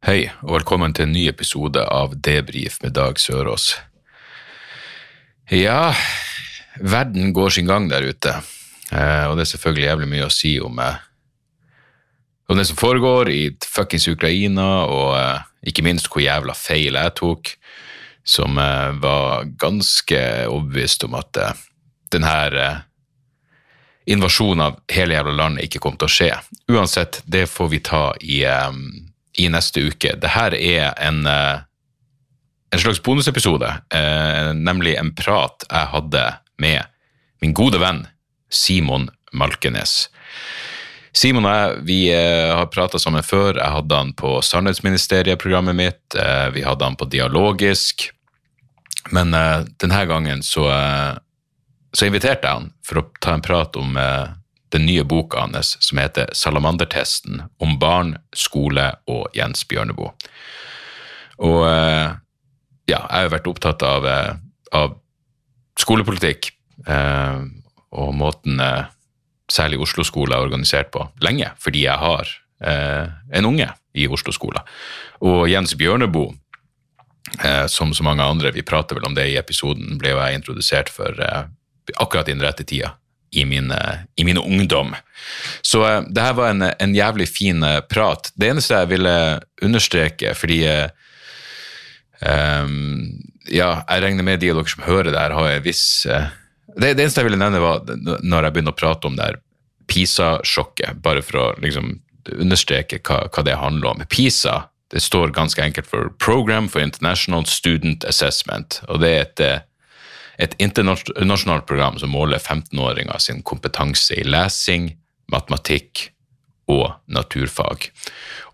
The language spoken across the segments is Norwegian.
Hei, og velkommen til en ny episode av Debrif med Dag Sørås. Ja, verden går sin gang der ute, eh, og det er selvfølgelig jævlig mye å si om, eh, om det som foregår i fuckings Ukraina, og eh, ikke minst hvor jævla feil jeg tok, som var ganske overbevist om at den her eh, invasjonen av hele jævla landet ikke kom til å skje. Uansett, det får vi ta i, i neste uke. Dette er en, eh, en slags bonusepisode, eh, nemlig en prat jeg hadde med min gode venn Simon Malkenes. Simon og jeg vi eh, har prata sammen før. Jeg hadde han på Sannhetsministeriet-programmet mitt. Vi hadde han på Dialogisk. Men denne gangen så, så inviterte jeg han for å ta en prat om den nye boka hans som heter Salamandertesten om barn, skole og Jens Bjørneboe. Og eh, ja, jeg har vært opptatt av, eh, av skolepolitikk eh, og måten eh, særlig Oslo skole er organisert på lenge, fordi jeg har eh, en unge i Oslo skole. Og Jens Bjørneboe, eh, som så mange andre, vi prater vel om det i episoden, ble jeg introdusert for akkurat i den rette tida. I min, eh, I min ungdom. Så uh, det her var en, en jævlig fin uh, prat. Det eneste jeg ville understreke, fordi Ehm, ja, jeg regner med de av dere som hører det her, har en viss det, det eneste jeg ville nevne, var når jeg begynner å prate om det her PISA-sjokket, bare for å liksom understreke hva, hva det handler om. PISA det står ganske enkelt for Program for International Student Assessment, og det er et, et internasjonalt program som måler 15-åringer sin kompetanse i lesing, matematikk og naturfag.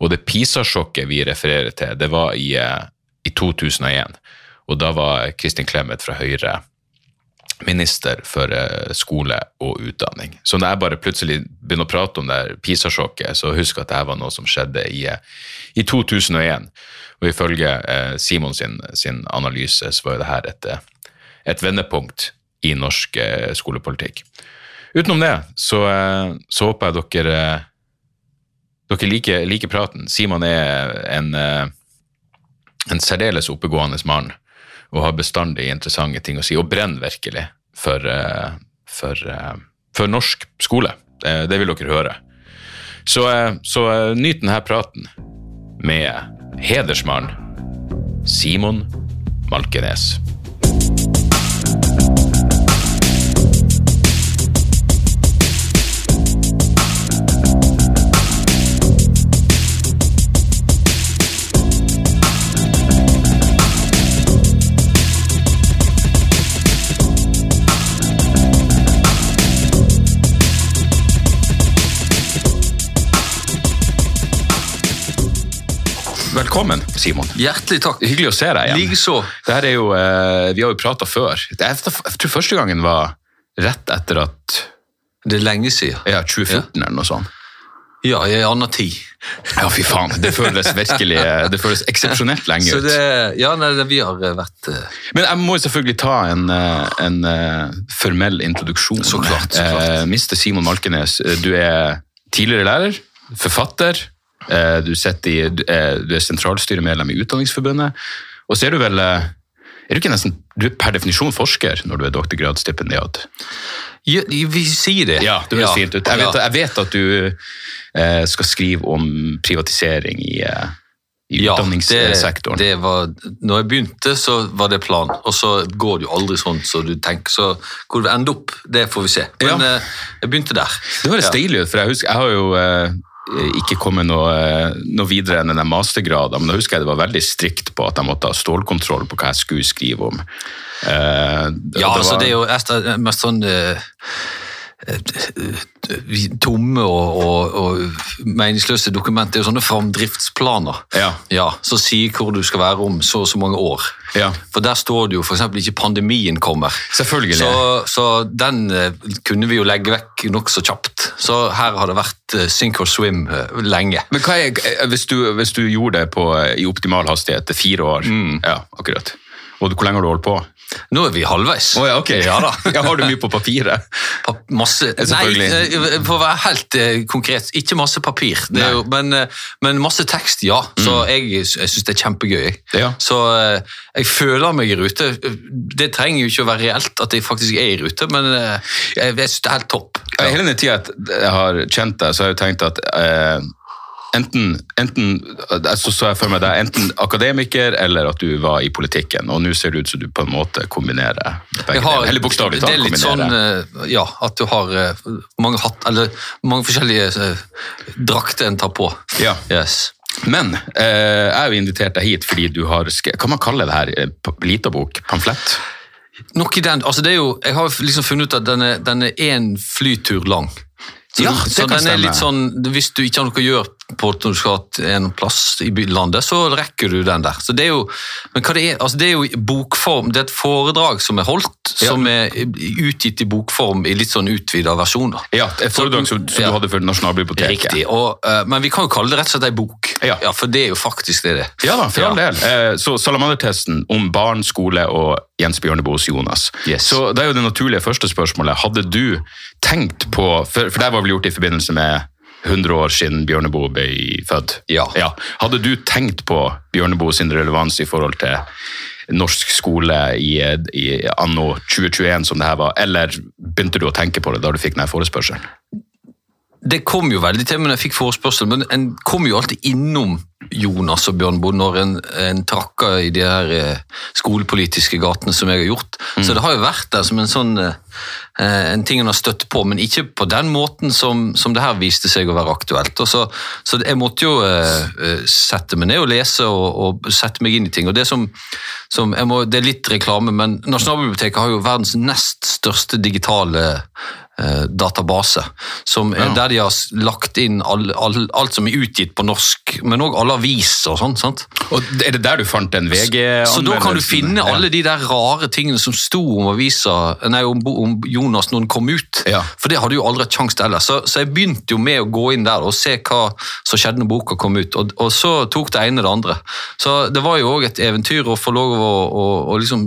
Og det PISA-sjokket vi refererer til, det var i, eh, i 2001, og da var Kristin Clemet fra Høyre minister for eh, skole og utdanning. Så når jeg bare plutselig begynner å prate om det PISA-sjokket, så husk at dette var noe som skjedde i, eh, i 2001. Og ifølge eh, Simon sin, sin analyse så var jo her et, et vendepunkt i norsk eh, skolepolitikk. Utenom det så, eh, så håper jeg dere, eh, dere liker, liker praten. Simon er en, en særdeles oppegående mann og har bestandig interessante ting å si, og brenner virkelig for, for, for norsk skole. Det, vil dere høre. Så, så nyt denne praten med hedersmann Simon Malkenes. Velkommen, Simon. Hjertelig takk. Hyggelig å se deg igjen. Likeså. Det her er jo, eh, vi har jo prata før. Jeg, tror første gangen var rett etter at Det er lenge siden. ja, 2014 eller noe sånt. Ja, i en annen tid. Ja, fy faen. Det føles virkelig Det føles eksepsjonelt lenge Så ut. det, ja, nei, vi har eh, vært eh, Men jeg må selvfølgelig ta en, eh, en eh, formell introduksjon. Så klart, så klart. Mister. Simon Malkenes, eh, du er tidligere lærer, forfatter, eh, du, i, du er, du er sentralstyremedlem i Utdanningsforbundet, og så er du vel eh, er du ikke nesten, du er per definisjon forsker når du er doktorgradsstipendiat? ja, Vi sier det. Ja, det høres fint ut. Jeg vet, jeg vet at du eh, skal skrive om privatisering i, eh, i Ja, utdanningssektoren. Det, det var, når jeg begynte, så var det planen. Og så går det jo aldri sånn som du tenker. Så hvor det ender opp, det får vi se. Men Ja. eh, jeg begynte der. Det høres Ja. deilig ut, for jeg husker, jeg har jo eh, ikke kommet noe, eh, noe videre enn den mastergraden, men da husker jeg det var veldig strikt på at jeg måtte ha stålkontroll på hva jeg skulle skrive om. Eh, Ja, det altså det er jo mest, sånn eh, eh, tomme og, og, og meningsløse dokumenter. Det er jo sånne framdriftsplaner Ja. som sier hvor du skal være om så og så mange år. Ja. For der står det jo f.eks. ikke pandemien kommer. Selvfølgelig. Så, så den eh, kunne vi jo legge vekk nokså kjapt. Så her har det vært eh, sink or swim eh, lenge. Men er, hvis, du, hvis du gjorde det på, i optimal hastighet fire år Mm. Ja, akkurat. Og hvor lenge har du holdt på? Nå er vi halvveis. Oh, ja, ok. Ja da. Jeg har du mye på papiret? Pa- Masse Nei, Selvfølgelig. eh, for å være helt eh, konkret, ikke masse papir, det jo, men, eh, men masse tekst, ja. Så jeg, jeg syns det er kjempegøy. Mm. Ja. Så eh, jeg føler meg i rute. Det trenger jo ikke å være reelt at jeg faktisk er i rute, men eh, jeg, jeg syns det er helt topp. Ja. Hele den tida jeg har kjent deg, så har jeg jo tenkt at eh, enten, enten så så jeg for meg deg enten akademiker eller at du var i politikken, og nå ser det ut som du på en måte kombinerer begge deler. Eller bokstavelig talt Det er litt sånn, eh, ja, at du har eh, mange hatt, eller mange forskjellige eh, drakter en tar på. Ja. Yes. Men eh, jeg har jo invitert deg hit fordi du har skrevet Kan man kalle det her eh, lita bok? Pamflett? Nok i den, altså det er jo, Jeg har liksom funnet ut at den er- den er én flytur lang. Så, Ja, det så kan den er stemme. litt sånn, Hvis du ikke har noe å gjøre du skal ha en plass i landet, så rekker du den der. Så det er jo, men hva det er, altså det er jo bokform, det er et foredrag som er holdt, Ja. som er utgitt i bokform i litt sånn utvida versjoner. Ja, et foredrag som, som Ja. du hadde for Nasjonalbiblioteket. Riktig, og, uh, men vi kan jo kalle det rett og slett ei bok. Ja. ja. For det er jo faktisk det det er. Ja da, for all del. Uh, Så Salamandertesten om barn, skole og Jens Bjørneboes Jonas. Yes. Så det er jo det naturlige første spørsmålet. Hadde du tenkt på, for, for det var vel gjort i forbindelse med 100 år siden Bjørneboe ble født. Ja. Hadde du tenkt på Bjørneboe sin relevans i forhold til norsk skole i, i anno 2021 som det her var, eller begynte du å tenke på det da du fikk denne forespørselen? Det kom jo veldig til, men jeg fikk forespørsel. Men en kom jo alltid innom Jonas og Bjørnboe når en, en trakker i de her eh, skolepolitiske gatene som jeg har gjort. Så det har jo vært der som en sånn eh, en ting en har støtt på, men ikke på den måten som, som det her viste seg å være aktuelt. Så, så jeg måtte jo eh, sette meg ned og lese og, og sette meg inn i ting. Og det som, som må, det er litt reklame, men Nasjonalbiblioteket har jo verdens nest største digitale database, som, er der de har lagt inn all, all, alt som er utgitt på norsk, men òg alle aviser og sånn. sant? Og Er det der du fant den VG-anmeldelsen? Så da kan du finne Ja. alle de der rare tingene som sto om avisa, nei, om, om Jonas når den kom ut. Ja. For det hadde jo aldri hatt sjanse til ellers. Så, så jeg begynte jo med å gå inn der og se hva som skjedde når boka kom ut, og, og så tok det ene det andre. Så det var jo òg et eventyr å få lov å, å, å liksom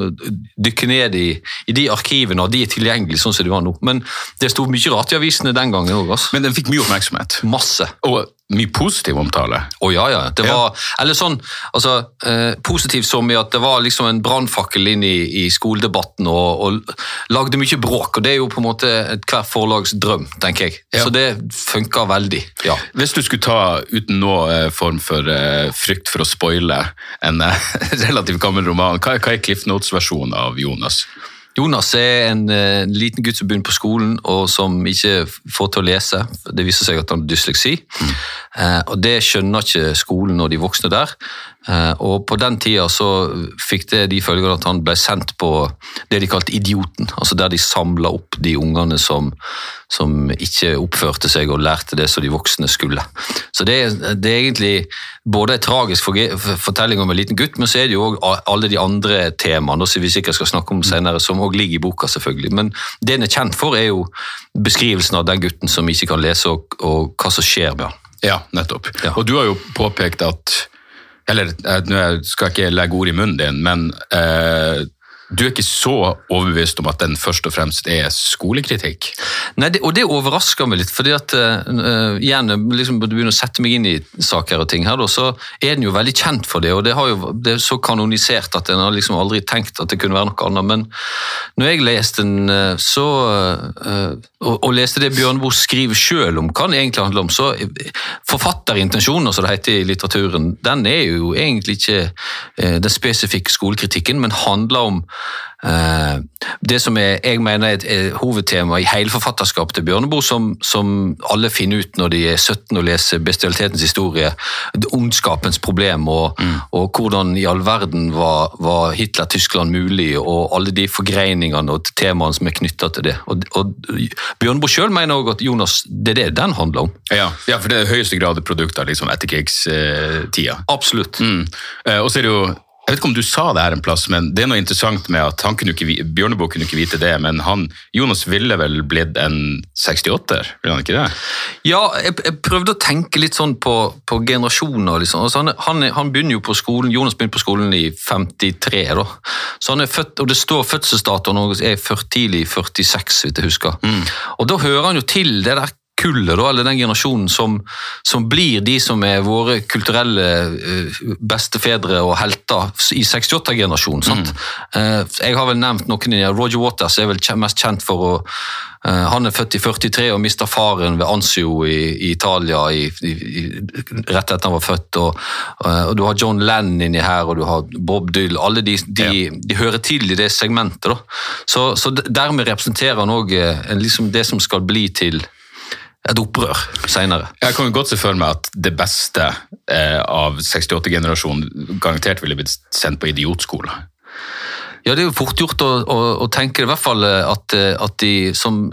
dykke ned i, i de arkivene, og de er tilgjengelige sånn som de var nå. Men det sto mye rart i avisene den gangen òg. Men den fikk mye oppmerksomhet. Masse. Og mye positiv omtale. Å ja, ja. Det Ja. eller sånn, altså, eh, Positivt som i at det var liksom en brannfakkel inn i, i skoledebatten og, og lagde mye bråk. og Det er jo på en måte ethvert forlags drøm, tenker jeg. Ja. Så det funka veldig. ja. Hvis du skulle ta, uten noe eh, form for eh, frykt for å spoile, en eh, relativt gammel roman, hva, hva er Cliff Notes-versjonen av Jonas? Jonas er en eh, liten gutt som begynner på skolen og som ikke får til å lese. Det viser seg at han har dysleksi. Eh, og Det skjønner ikke skolen og de voksne der. Eh, og På den tida så fikk det de følgene at han ble sendt på det de kalte Idioten. altså Der de samla opp de ungene som, som ikke oppførte seg og lærte det som de voksne skulle. Så Det, det er egentlig både en tragisk fortelling om en liten gutt, men så er det jo òg alle de andre temaene som vi sikkert skal snakke om senere, som òg ligger i boka. selvfølgelig. Men det en er kjent for, er jo beskrivelsen av den gutten som ikke kan lese, og, og hva som skjer med han. Ja, nettopp. Ja. Og du har jo påpekt at Eller eh, nå skal jeg ikke legge ord i munnen din, men eh, du er ikke så overbevist om at den først og fremst er skolekritikk? Nei, det, og det overrasker meg litt, fordi at uh, igjen, liksom, du begynner å sette meg inn i saker og ting her, så er den jo veldig kjent for det, og det, jo, det er så kanonisert at en har liksom aldri tenkt at det kunne være noe annet. Men når jeg leste den, eh, så uh, og, og leste det Bjørneboe skriver sjøl om hva den egentlig handler om, så eh, forfatterintensjoner, som det heter i litteraturen, den er jo egentlig ikke uh, den spesifikke skolekritikken, men handler om eh, det som er, jeg mener er et hovedtema i hele forfatterskapet til Bjørneboe, som, som alle finner ut når de er 17 og leser bestialitetens historie, ondskapens problem, og, og hvordan i all verden var, var Hitler-Tyskland mulig, og alle de forgreiningene og temaene som er knytta til det. Og, og Bjørneboe sjøl mener også at Jonas, det er det den handler om. Ja, ja, for det er i høyeste grad et produkt av liksom etterkrigstida. Absolutt. Mm. Eh, og så er det jo jeg vet ikke om du sa det her en plass, men det er noe interessant med at han kunne ikke, Bjørneboe kunne ikke vite det, men han, Jonas ville vel blitt en 68-er, ville han ikke det? Ja, jeg, jeg prøvde å tenke litt sånn på, på generasjoner. Liksom. Altså han, han, han begynner jo på skolen, Jonas begynte på skolen i 53, da. Så han er født, og det står fødselsdatoen og er tidlig tidlig 46, hvis jeg husker. Og da hører han jo til det der kullet, da, eller den generasjonen som, som blir de som er våre kulturelle eh, bestefedre og helter i 68-generasjonen. Mm. Eh, jeg har vel nevnt noen i Roger Waters er vel mest kjent for å eh, Han er født i 43 og mista faren ved Anzio i, i Italia i, i, rett etter han var født. Og, og Du har John Lennon inni her, og du har Bob Dyll. Alle de, de, de hører til i det segmentet. Så, så Dermed representerer han òg liksom det som skal bli til et opprør seinere. Jeg kan jo godt se for meg at det beste eh, av 68-generasjonen garantert ville blitt sendt på idiotskole. Ja, det er jo fort gjort å, å, å tenke i hvert fall eh, at, eh, at de, som,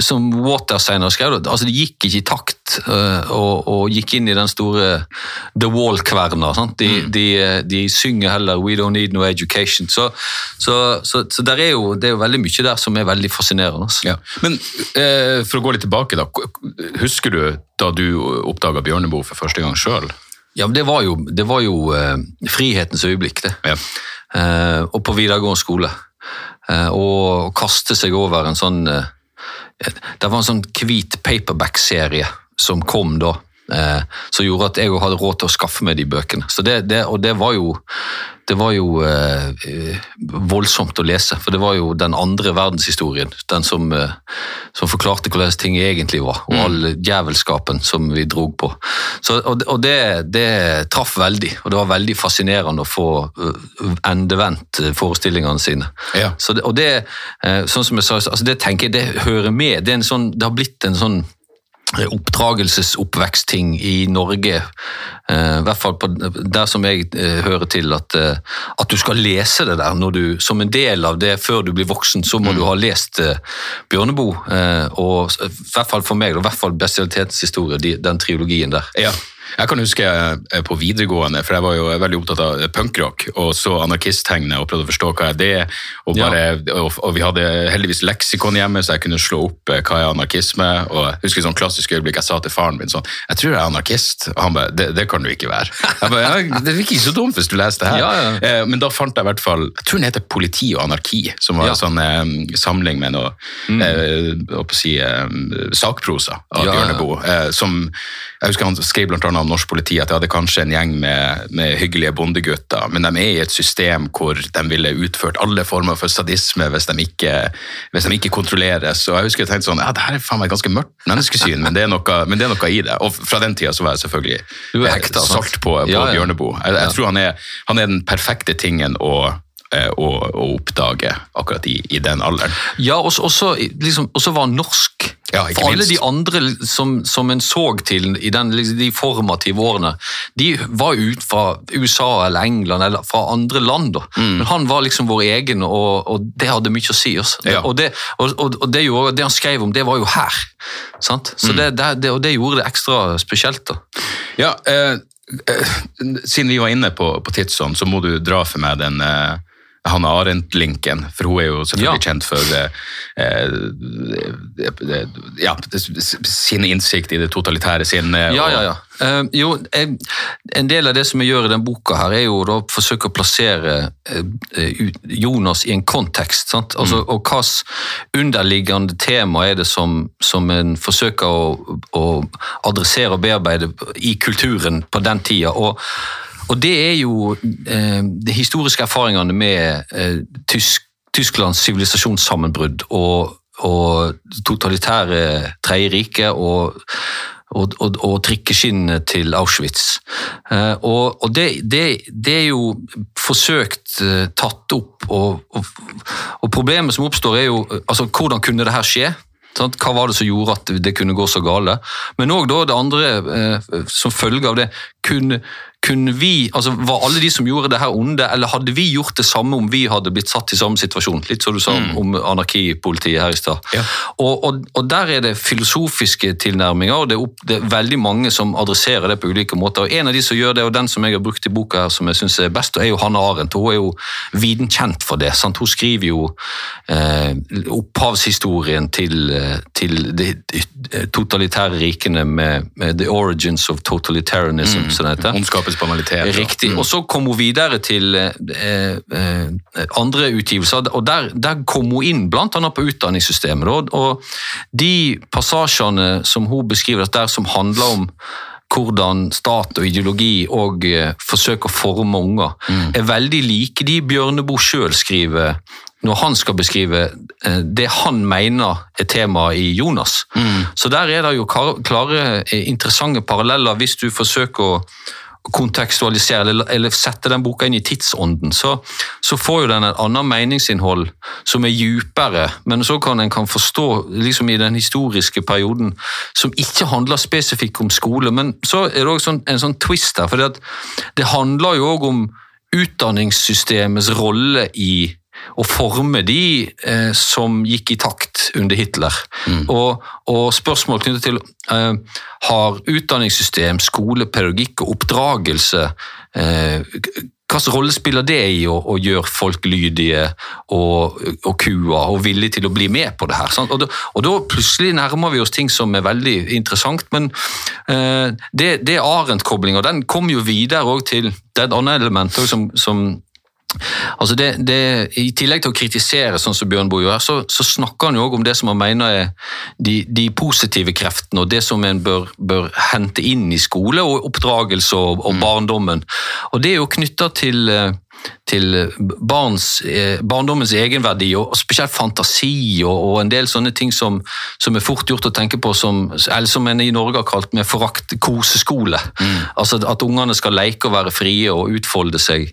som Water senere skrev, altså de gikk ikke i takt eh, og, og gikk inn i den store The Wall-kverna. De, De, de, de synger heller 'We don't need no education'. Så, så, så, så er jo, det er jo veldig mye der som er veldig fascinerende. altså. Ja. Men eh, for å gå litt tilbake, da. Husker du da du oppdaga Bjørneboe for første gang sjøl? Ja, men Det var jo, det var jo eh, frihetens øyeblikk, det. Ja. Eh, og på videregående skole. Eh, og kaste seg over en sånn eh, Det var en sånn hvit paperback-serie som kom da. Eh, som gjorde at jeg hadde råd til å skaffe meg de bøkene. Så det, det, og det var jo, det var jo eh, voldsomt å lese, for det var jo den andre verdenshistorien. Den som, eh, som forklarte hvordan ting egentlig var, og all djevelskapen som vi drog på. Så, og det- og det, det traff veldig, og det var veldig fascinerende å få eh, endevendt eh, forestillingene sine. Ja. Så og det, sånn som jeg sa, altså det tenker jeg, det hører med. Det, en sånn, det har blitt en sånn oppdragelsesoppvekstting i Norge, eh, i hvert fall på, der som jeg eh, hører til, at, eh, at du skal lese det der når du, som en del av det før du blir voksen, så må du ha lest eh, Bjørneboe, eh, og i hvert fall for meg, og i hvert fall bestialitetshistorie, den triologien der. Ja. Jeg kan huske eh, på videregående, for jeg var jo veldig opptatt av punkrock, og så anarkisttegnet og prøvde å forstå hva er det og, Ja. og, og vi hadde heldigvis leksikon hjemme, så jeg kunne slå opp eh, hva er anarkisme. Og jeg husker sånn klassisk øyeblikk jeg sa til faren min sånn Jeg tror jeg er anarkist. Og han bare Det, det kan du ikke være. Jeg ba, ja, det virker ikke så dumt hvis du leser det her. Ja, ja. Eh, Men da fant jeg i hvert fall Jeg tror den heter Politi og anarki, som var en sånn eh, samling med noe eh, jeg på å si, eh, sakprosa av. Bjørneboe. Eh, som jeg husker Han skrev blant annet om norsk politi at de hadde kanskje en gjeng med, med hyggelige bondegutter, men de er i et system hvor de ville utført alle former for sadisme hvis de ikke, hvis de ikke kontrolleres. Og jeg husker jeg tenkte sånn, ja, det her er faen meg ganske mørkt menneskesyn, men det, er noe, men det er noe i det. Og fra den tida så var jeg selvfølgelig eh, hekta, salt på, på Ja, ja. Bjørneboe. Jeg, jeg tror han er, han er den perfekte tingen å, å, å oppdage akkurat i, i den alderen. Ja, og så- liksom, var han norsk. Ja, For alle minst. de andre som, som en så til i den, liksom, de formative årene, de var ut fra USA eller England eller fra andre land. Da. Men han var liksom vår egen, og, og det hadde mye å si. Også. Ja. Og, det, og, og, det, gjorde, det han skrev om, det var jo her. Sant? Så det, det, det, og det gjorde det ekstra spesielt. da. Ja, eh, eh, siden vi var inne på, på Tidsånd, så må du dra for meg den eh, Hanne Arendt-linken, for hun er jo selvfølgelig Ja. kjent for eh, eh, ja, sin innsikt i det totalitære sinnet. Ja, ja, ja. Eh, jo, jeg, en del av det som jeg gjør i den boka, her er jo å forsøke å plassere eh, Jonas i en kontekst. Altså, Og hvilket underliggende tema er det som, som en forsøker å, å adressere og bearbeide i kulturen på den tida. Og, og det er jo eh, de historiske erfaringene med eh, tysk, Tysklands sivilisasjonssammenbrudd og, og totalitære tredje rike og og, og, og trikkeskinnene til Auschwitz. Eh, og det, det, det er jo forsøkt eh, tatt opp, og, problemet som oppstår er jo altså, hvordan kunne det her skje? Hva var det som gjorde at det kunne gå så gale? Men òg det andre, eh, som følge av det, kunne, kunne vi, altså Var alle de som gjorde det her onde, eller hadde vi gjort det samme om vi hadde blitt satt i samme situasjon? Litt som du sa om anarkipolitiet her i stad. Ja. Og, og, og der er det filosofiske tilnærminger, og det er, opp, det er veldig mange som adresserer det på ulike måter. Og En av de som gjør det, og den som jeg har brukt i boka her, som jeg synes er best, er jo Hanne Arendt. Hun er jo viden kjent for det. Sant? Hun skriver jo eh, opphavshistorien til, eh, til de de totalitære rikene med, med The Origins of Totalitarianism, som det heter. Banalitet. Riktig. Mm. Og så kom hun videre til eh, eh, andre utgivelser, og der, der kom hun inn annet på utdanningssystemet. Og, og de passasjene som hun beskriver der som handler om hvordan stat og ideologi og eh, forsøker å forme unger, er veldig like de Bjørneboe sjøl skriver når han skal beskrive eh, det han mener er temaet i Jonas. Så der er det jo klare, eh, interessante paralleller hvis du forsøker å kontekstualisere eller, eller sette den boka inn i tidsånden, så, så får jo den et annet meningsinnhold som er djupere, men så kan en kan forstå liksom i den historiske perioden som ikke handler spesifikt om skole. Men så er det også sånn, en sånn twist her, for det handler jo òg om utdanningssystemets rolle i å forme de eh, som gikk i takt under Hitler. Og, og spørsmål knyttet til eh, har utdanningssystem, skole, pedagogikk og oppdragelse eh, Hvilken rolle spiller det i å, å gjøre folk lydige og, og kua og villige til å bli med på det her? Og, da, og da plutselig nærmer vi oss ting som er veldig interessant, men eh, det, det Arendt-koblinga. Den kommer jo videre til Det er et annet element som, som Altså det, det, I tillegg til å kritisere, sånn som Bjørn Bjørnboe gjør, så, så snakker han jo også om det som han mener er de, de positive kreftene, og det som en bør, bør hente inn i skole og oppdragelse og, og barndommen. Og Det er jo knytta til, eh, til barns, eh, barndommens egenverdi, og spesielt fantasi og, og en del sånne ting som, som er fort gjort å tenke på som, eller som en i Norge har kalt med forakt koseskole. Altså At ungene skal leke og være frie og utfolde seg.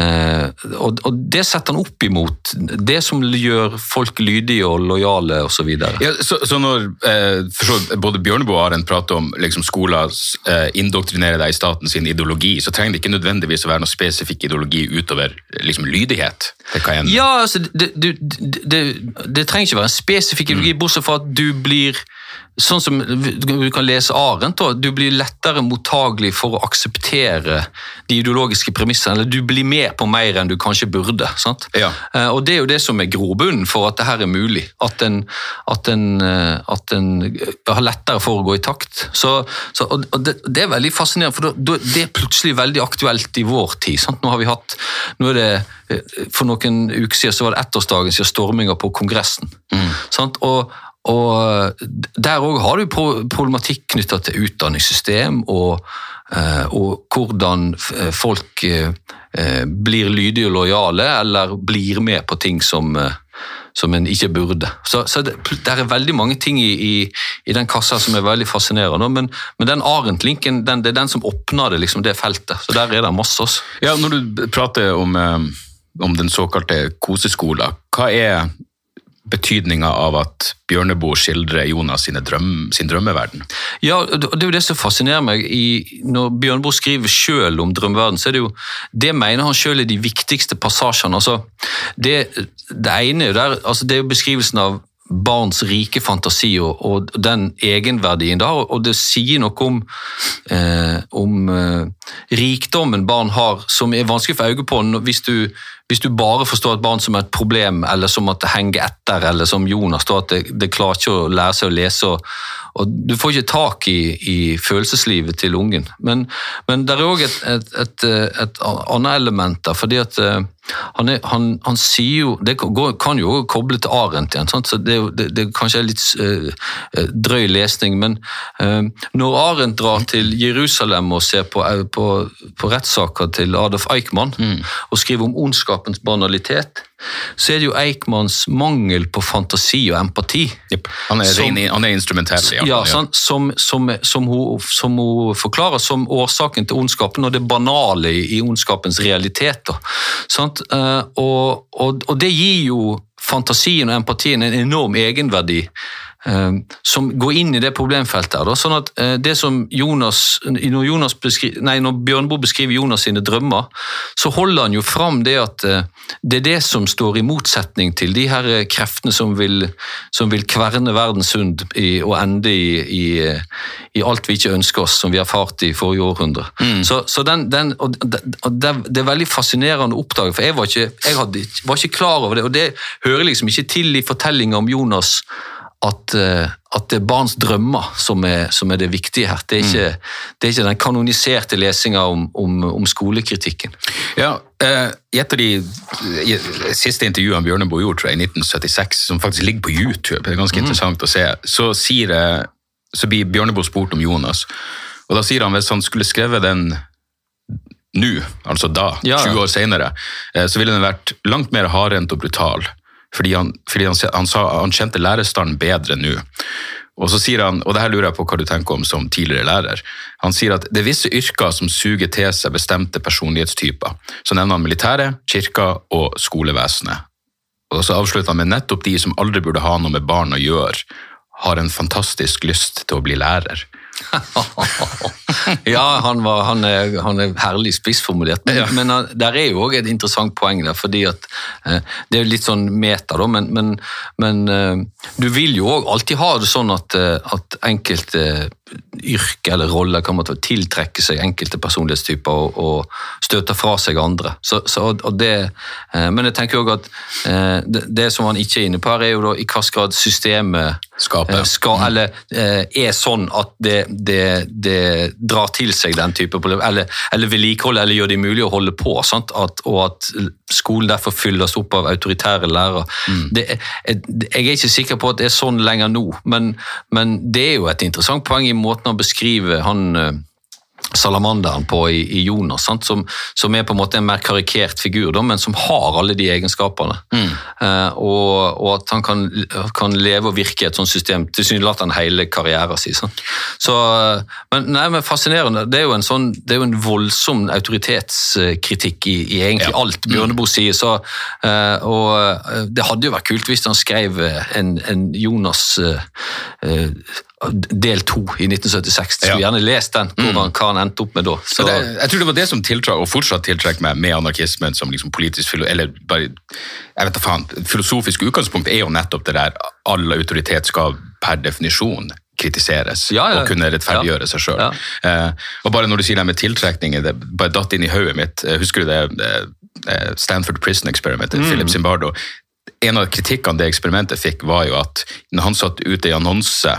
Eh, og, og Det setter han opp imot det som gjør folk lydige og lojale osv. Ja, så, så når eh, både Bjørneboe og Arendt prater om liksom, skoler eh, indoktrinerer deg i staten sin ideologi, så trenger det ikke nødvendigvis å være noe spesifikk ideologi utover liksom, lydighet. Ja, altså, det, det, det, det, det trenger ikke være en spesifikk ideologi, bortsett fra at du blir Sånn som du kan lese Arendt, da, du blir lettere mottagelig for å akseptere de ideologiske premissene, eller du blir med på mer enn du kanskje burde. Ja. Eh, Og det er jo det som er grobunnen for at det her er mulig. At en, at en, eh, at en har lettere for å gå i takt. Så, så, og det, det er veldig fascinerende, for det er plutselig veldig aktuelt i vår tid. sant? Nå har vi hatt, nå er det, eh, For noen uker siden så var det ettårsdagen siden storminga på Kongressen. sant? Og og Der òg har du problematikk knytta til utdanningssystem og, eh, og hvordan folk eh, eh, blir lydige og lojale, eller blir med på ting som, eh, som en ikke burde. Så, så det, er veldig mange ting i, i, i den kassa som er veldig fascinerende, men, men den Arendt-linken det er den som åpner det, liksom, det feltet. Så der er det masse. også. Ja, når du prater om, eh, om den såkalte koseskolen, hva er betydninga av at Bjørneboe skildrer Jonas drøm, sin drømmeverden? Ja, det er jo det som fascinerer meg. I, når Bjørneboe skriver sjøl om drømmeverden, så er det jo Det mener han sjøl er de viktigste passasjene. Altså, det, det ene er der, altså det er jo beskrivelsen av barns rike fantasi og, og den egenverdien det har. og det sier noe om, eh, om eh, rikdommen barn har, som er vanskelig få øye på hvis du, hvis du bare forstår et barn som et problem, eller som at det henger etter, eller som Jonas, da, at det, det klarer ikke å lære seg å lese. og, og Du får ikke tak i, i følelseslivet til ungen. Men, men det er òg et, et, et, et annet element der. fordi at eh, han, er, han, han sier jo Det går, kan jo koble til Arendt igjen, sant? så det, det, det kanskje er litt eh, drøy lesning. Men eh, når Arendt drar til Jerusalem og ser på, eh, på, på rettssaker til Adolf Eichmann og skriver om ondskapens banalitet, så er det jo Eichmanns mangel på fantasi og empati. yep. Han er, Som- ren, han er instrumentell. Ja, Ja, sant? Som, som, som, hun, som hun forklarer som årsaken til ondskapen og det banale i, ondskapens realiteter. Sant? Eh, og, og, og det gir jo fantasien og empatien en enorm egenverdi. Eh, som går inn i det problemfeltet. her, Da. Sånn at eh, det som Jonas, når, Jonas beskri, nei, når Bjørnboe beskriver Jonas sine drømmer, så holder han jo fram det at eh, det er det som står i motsetning til de her eh, kreftene som vil, som vil kverne verdens sund i, og ende i, i, i alt vi ikke ønsker oss, som vi erfarte i forrige århundre. Så, så den, den, og det, og det er veldig fascinerende å oppdage, for jeg var ikke, jeg hadde, var ikke klar over det, og det hører liksom ikke til i fortellinga om Jonas at, eh, at det er barns drømmer som er, som er det viktige her. Det er ikke, det er ikke den kanoniserte lesinga om, om, om skolekritikken. Ja, eh, I et av de siste intervjuene Bjørneboe gjorde tror jeg, i 1976, som faktisk ligger på YouTube, det er ganske interessant å se, så, sier, eh, så blir Bjørneboe spurt om Jonas. Og da sier han hvis han skulle skrevet den nå, altså da, Ja, ja. 20 år senere, så ville den vært langt mer hardhendt og brutal. Fordi han, fordi han, han, sa, han kjente lærerstanden bedre nå. Og så sier han, og det her lurer jeg på hva du tenker om som tidligere lærer, han sier at det er visse yrker som suger til seg bestemte personlighetstyper. Så nevner han militæret, kirka og skolevesenet. Og så avslutter han med nettopp de som aldri burde ha noe med barn å gjøre, har en fantastisk lyst til å bli lærer. ja, han, var, han, er, han er herlig spissformulert, men, Ja. men han- der er jo òg et interessant poeng der, fordi at eh, Det er jo litt sånn meta, da, men, men, men eh, du vil jo òg alltid ha det sånn at, eh, at enkelte yrke eller roller kan man å tiltrekke seg enkelte personlighetstyper og, og støte fra seg andre. Så, så, det, eh, men jeg tenker òg at eh, det, det som han ikke er inne på her, er jo da i hvilken grad systemet Skaper. eh, skal, eller eh, er sånn at det, det, det drar til seg den type problem, eller, eller vedlikeholder, eller gjør det mulig å holde på? At, og at skolen derfor fylles opp av autoritære lærere. Det, er- jeg, jeg er ikke sikker på at det er sånn lenger nå, men, men det er jo et interessant poeng i måten han beskriver han eh, salamanderen på i, i Jonas, sant? Som, som er på en måte en mer karikert figur, da, men som har alle de egenskapene. Eh, og, og at han kan, kan leve og virke i et sånt system tilsynelatende hele karrieren sin. Sant? Så, eh, men, nei, men fascinerende. Det er jo en, sånn, det er jo en voldsom autoritetskritikk i, i egentlig Ja. alt Bjørneboe sier. Så, eh, og det hadde jo vært kult hvis han skrev en, en Jonas eh, del to i 1976. Skulle Ja. gjerne lest den, hvordan, hva han endte opp med da. Så det, jeg tror det var det som tiltrakk, og fortsatt tiltrekker meg med anarkismen som liksom politisk eller bare, jeg vet da faen, filosofisk utgangspunkt er jo nettopp det der all autoritet skal per definisjon kritiseres Ja, ja. og kunne rettferdiggjøre seg sjøl. Eh, og bare når du sier det med tiltrekninger, det bare datt inn i hodet mitt. Eh, Husker du det eh, Stanford Prison Experiment, Mm. Philip Zimbardo? En av kritikkene det eksperimentet fikk, var jo at når han satt ut en annonse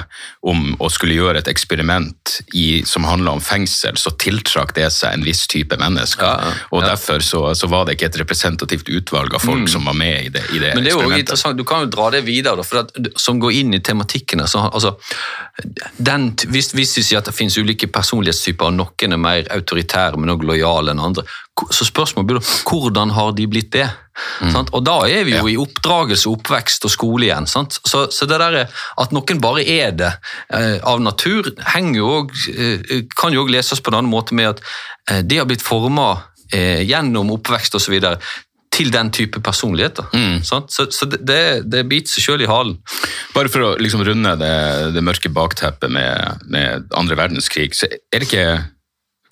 om å skulle gjøre et eksperiment i, som handla om fengsel, så tiltrakk det seg en viss type mennesker. Ja, ja, Og derfor så, så var det ikke et representativt utvalg av folk som var med i det, i det Mm. Men det er jo interessant, du kan jo dra det videre, for at, som går inn i tematikkene. Så, altså, den, hvis, hvis vi sier at det finnes ulike personlighetstyper, og noen er mer autoritære, men også lojale enn andre, så spørsmålet blir da, hvordan har de blitt det? Sant? Og da er vi jo i oppdragelse, oppvekst og skole igjen. Sant? Så, så det der er- at noen bare er det eh, av natur, jo også, eh, kan jo òg leses på en annen måte med at eh, de har blitt forma eh, gjennom oppvekst osv til den type personligheter. Sant? Så, så det, det, det biter seg sjøl i halen. Bare for å liksom runde det, det mørke bakteppet med, med andre verdenskrig, så er det ikke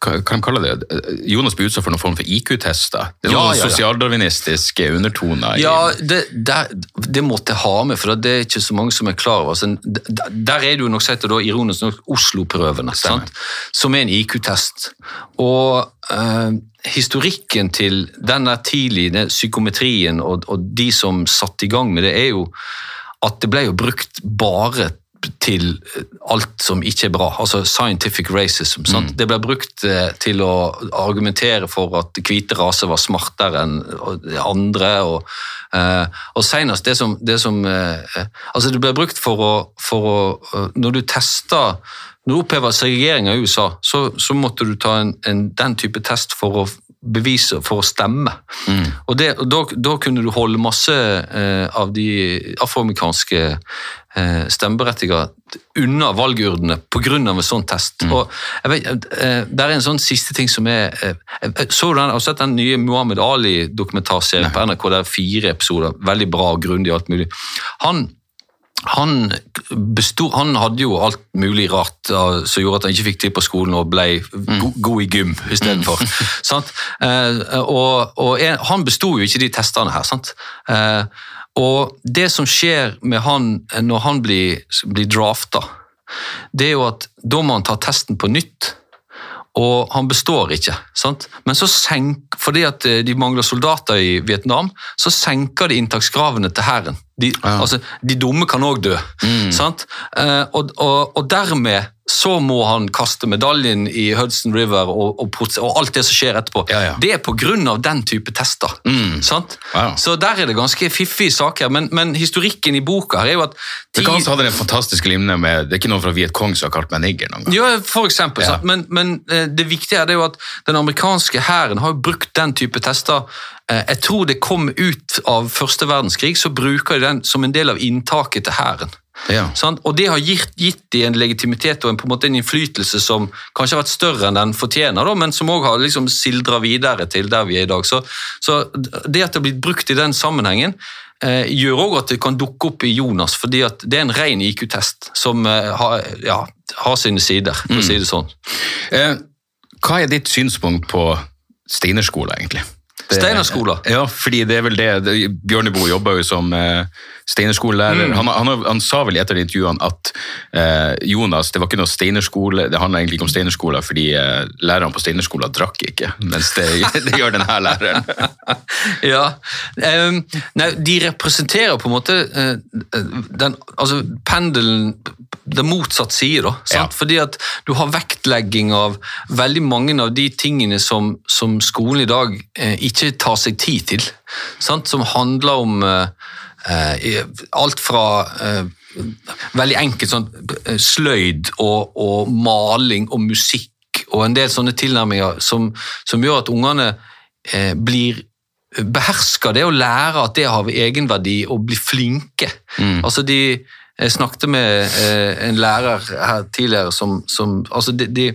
hva kan de kalle det? Jonas blir utsatt for noen form for IQ-tester. Det er Ja, noen ja, ja. sosialdarwinistiske undertoner. i- Ja, det, det, det måtte jeg ha med, for det er ikke så mange som er klar over. Så d- d- der er det jo nok sett da, ironisk nok Oslo-prøvene, som er en IQ-test. Og eh, historikken til den der tidlige psykometrien og, og de som satte i gang med det, er jo at det ble jo brukt bare til alt som ikke er bra, altså scientific racism. Sant? Det ble brukt eh, til å argumentere for at hvite raser var smartere enn andre. Og, eh, og senest det som, det som eh, eh, Altså, det ble brukt for å, for å eh, Når du tester når du opphever segregeringa i USA, så, så måtte du ta en, en, den type test for å bevise for å stemme. Og, det, og da, da kunne du holde masse eh, av de afroamerikanske eh, stemmeberettigede unna valgurnene pga. en sånn test. Og jeg vet, Det er en sånn siste ting som er eh, jeg så den, Har du sett den nye Muhammed Ali-dokumentarserien på NRK? Det er fire episoder. Veldig bra og grundig alt mulig. Han han, bestod, han hadde jo alt mulig rart som gjorde at han ikke fikk til på skolen og ble go god i gym istedenfor. Mm. For, og og en, han besto jo ikke de testene her. sant? Eh, og det som skjer med han når han blir, blir drafta, det er jo at da må han ta testen på nytt. Og han består ikke. sant? Men så senk, fordi at eh, de mangler soldater i Vietnam, så senker de inntakskravene til hæren. De, altså, de dumme kan òg dø. sant? Eh, og, og, og dermed så må han kaste medaljen i Hudson River og, og, og alt det som skjer etterpå. Ja, ja. Det er pga. den type tester. sant? Wow. Så der er det ganske fiffige saker. Men, men historikken i boka her er jo at Det kan også ha den fantastiske limne med Det er ikke noen fra Viet Cong som har kalt meg nigger noen gang. ja, for eksempel. Ja. Men, men eh, det viktige er jo at den amerikanske hæren har brukt den type tester. Eh, Jeg tror det kom ut av første verdenskrig, så bruker de den som en del av inntaket til hæren. Ja. Og det har gitt, gitt dem en legitimitet og en, på en, måte en innflytelse som kanskje har vært større enn den fortjener, da, men som òg har liksom sildra videre til der vi er i dag. Så, så det at det har blitt brukt i den sammenhengen, eh, gjør òg at det kan dukke opp i Jonas, fordi det er en ren IQ-test som eh, har, ja, har sine sider, for å si det sånn. Eh, hva er ditt synspunkt på Steinerskolen, egentlig? Steinerskolen? Ja, fordi det er vel det, Bjørneboe jobber jo som eh, Steinerskolelærer. Mm. Han, han, han sa vel i et av intervjuene at eh, Jonas, det var ikke noe Steinerskole, det handla egentlig ikke om Steinerskolen fordi eh, lærerne på Steinerskolen drakk ikke, mens det, det gjør denne læreren. Ja, um, nei, de representerer på en måte uh, den, altså pendelen det motsatt side, da. Sant? Ja. Fordi at du har vektlegging av veldig mange av de tingene som, som skolen i dag eh, ikke tar seg tid til. Sant? Som handler om eh, eh, alt fra eh, veldig enkelt sånn eh, sløyd og, og maling og musikk og en del sånne tilnærminger som, som gjør at ungene eh, blir behersker det å lære at det har egenverdi og bli flinke. Altså de, jeg snakket med eh, en lærer her tidligere som, som altså de, de,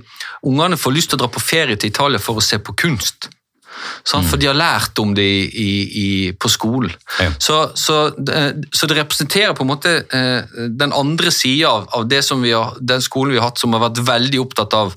Ungene får lyst til å dra på ferie til Italia for å se på kunst. Sant? For de har lært om det i, i, i, på skolen. Ja. Så, så, eh, så det representerer på en måte eh, den andre sida av, av det som vi har, den skolen vi har hatt som har vært veldig opptatt av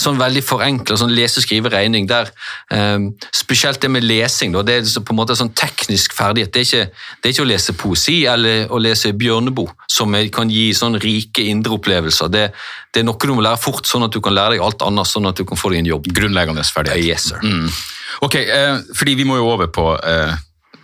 sånn veldig forenkla sånn lese, skrive, regning. der eh, Spesielt det med lesing. Da, det er på en måte sånn teknisk ferdighet. Det er, ikke, det er ikke å lese poesi eller å lese Bjørneboe som kan gi sånn rike indre opplevelser. Det, det er noe du må lære fort, sånn at du kan lære deg alt annet, sånn at du kan få deg en jobb. Grunnleggende ferdighet. Yes, sir. Mm. Ok, eh, fordi vi må jo over på eh,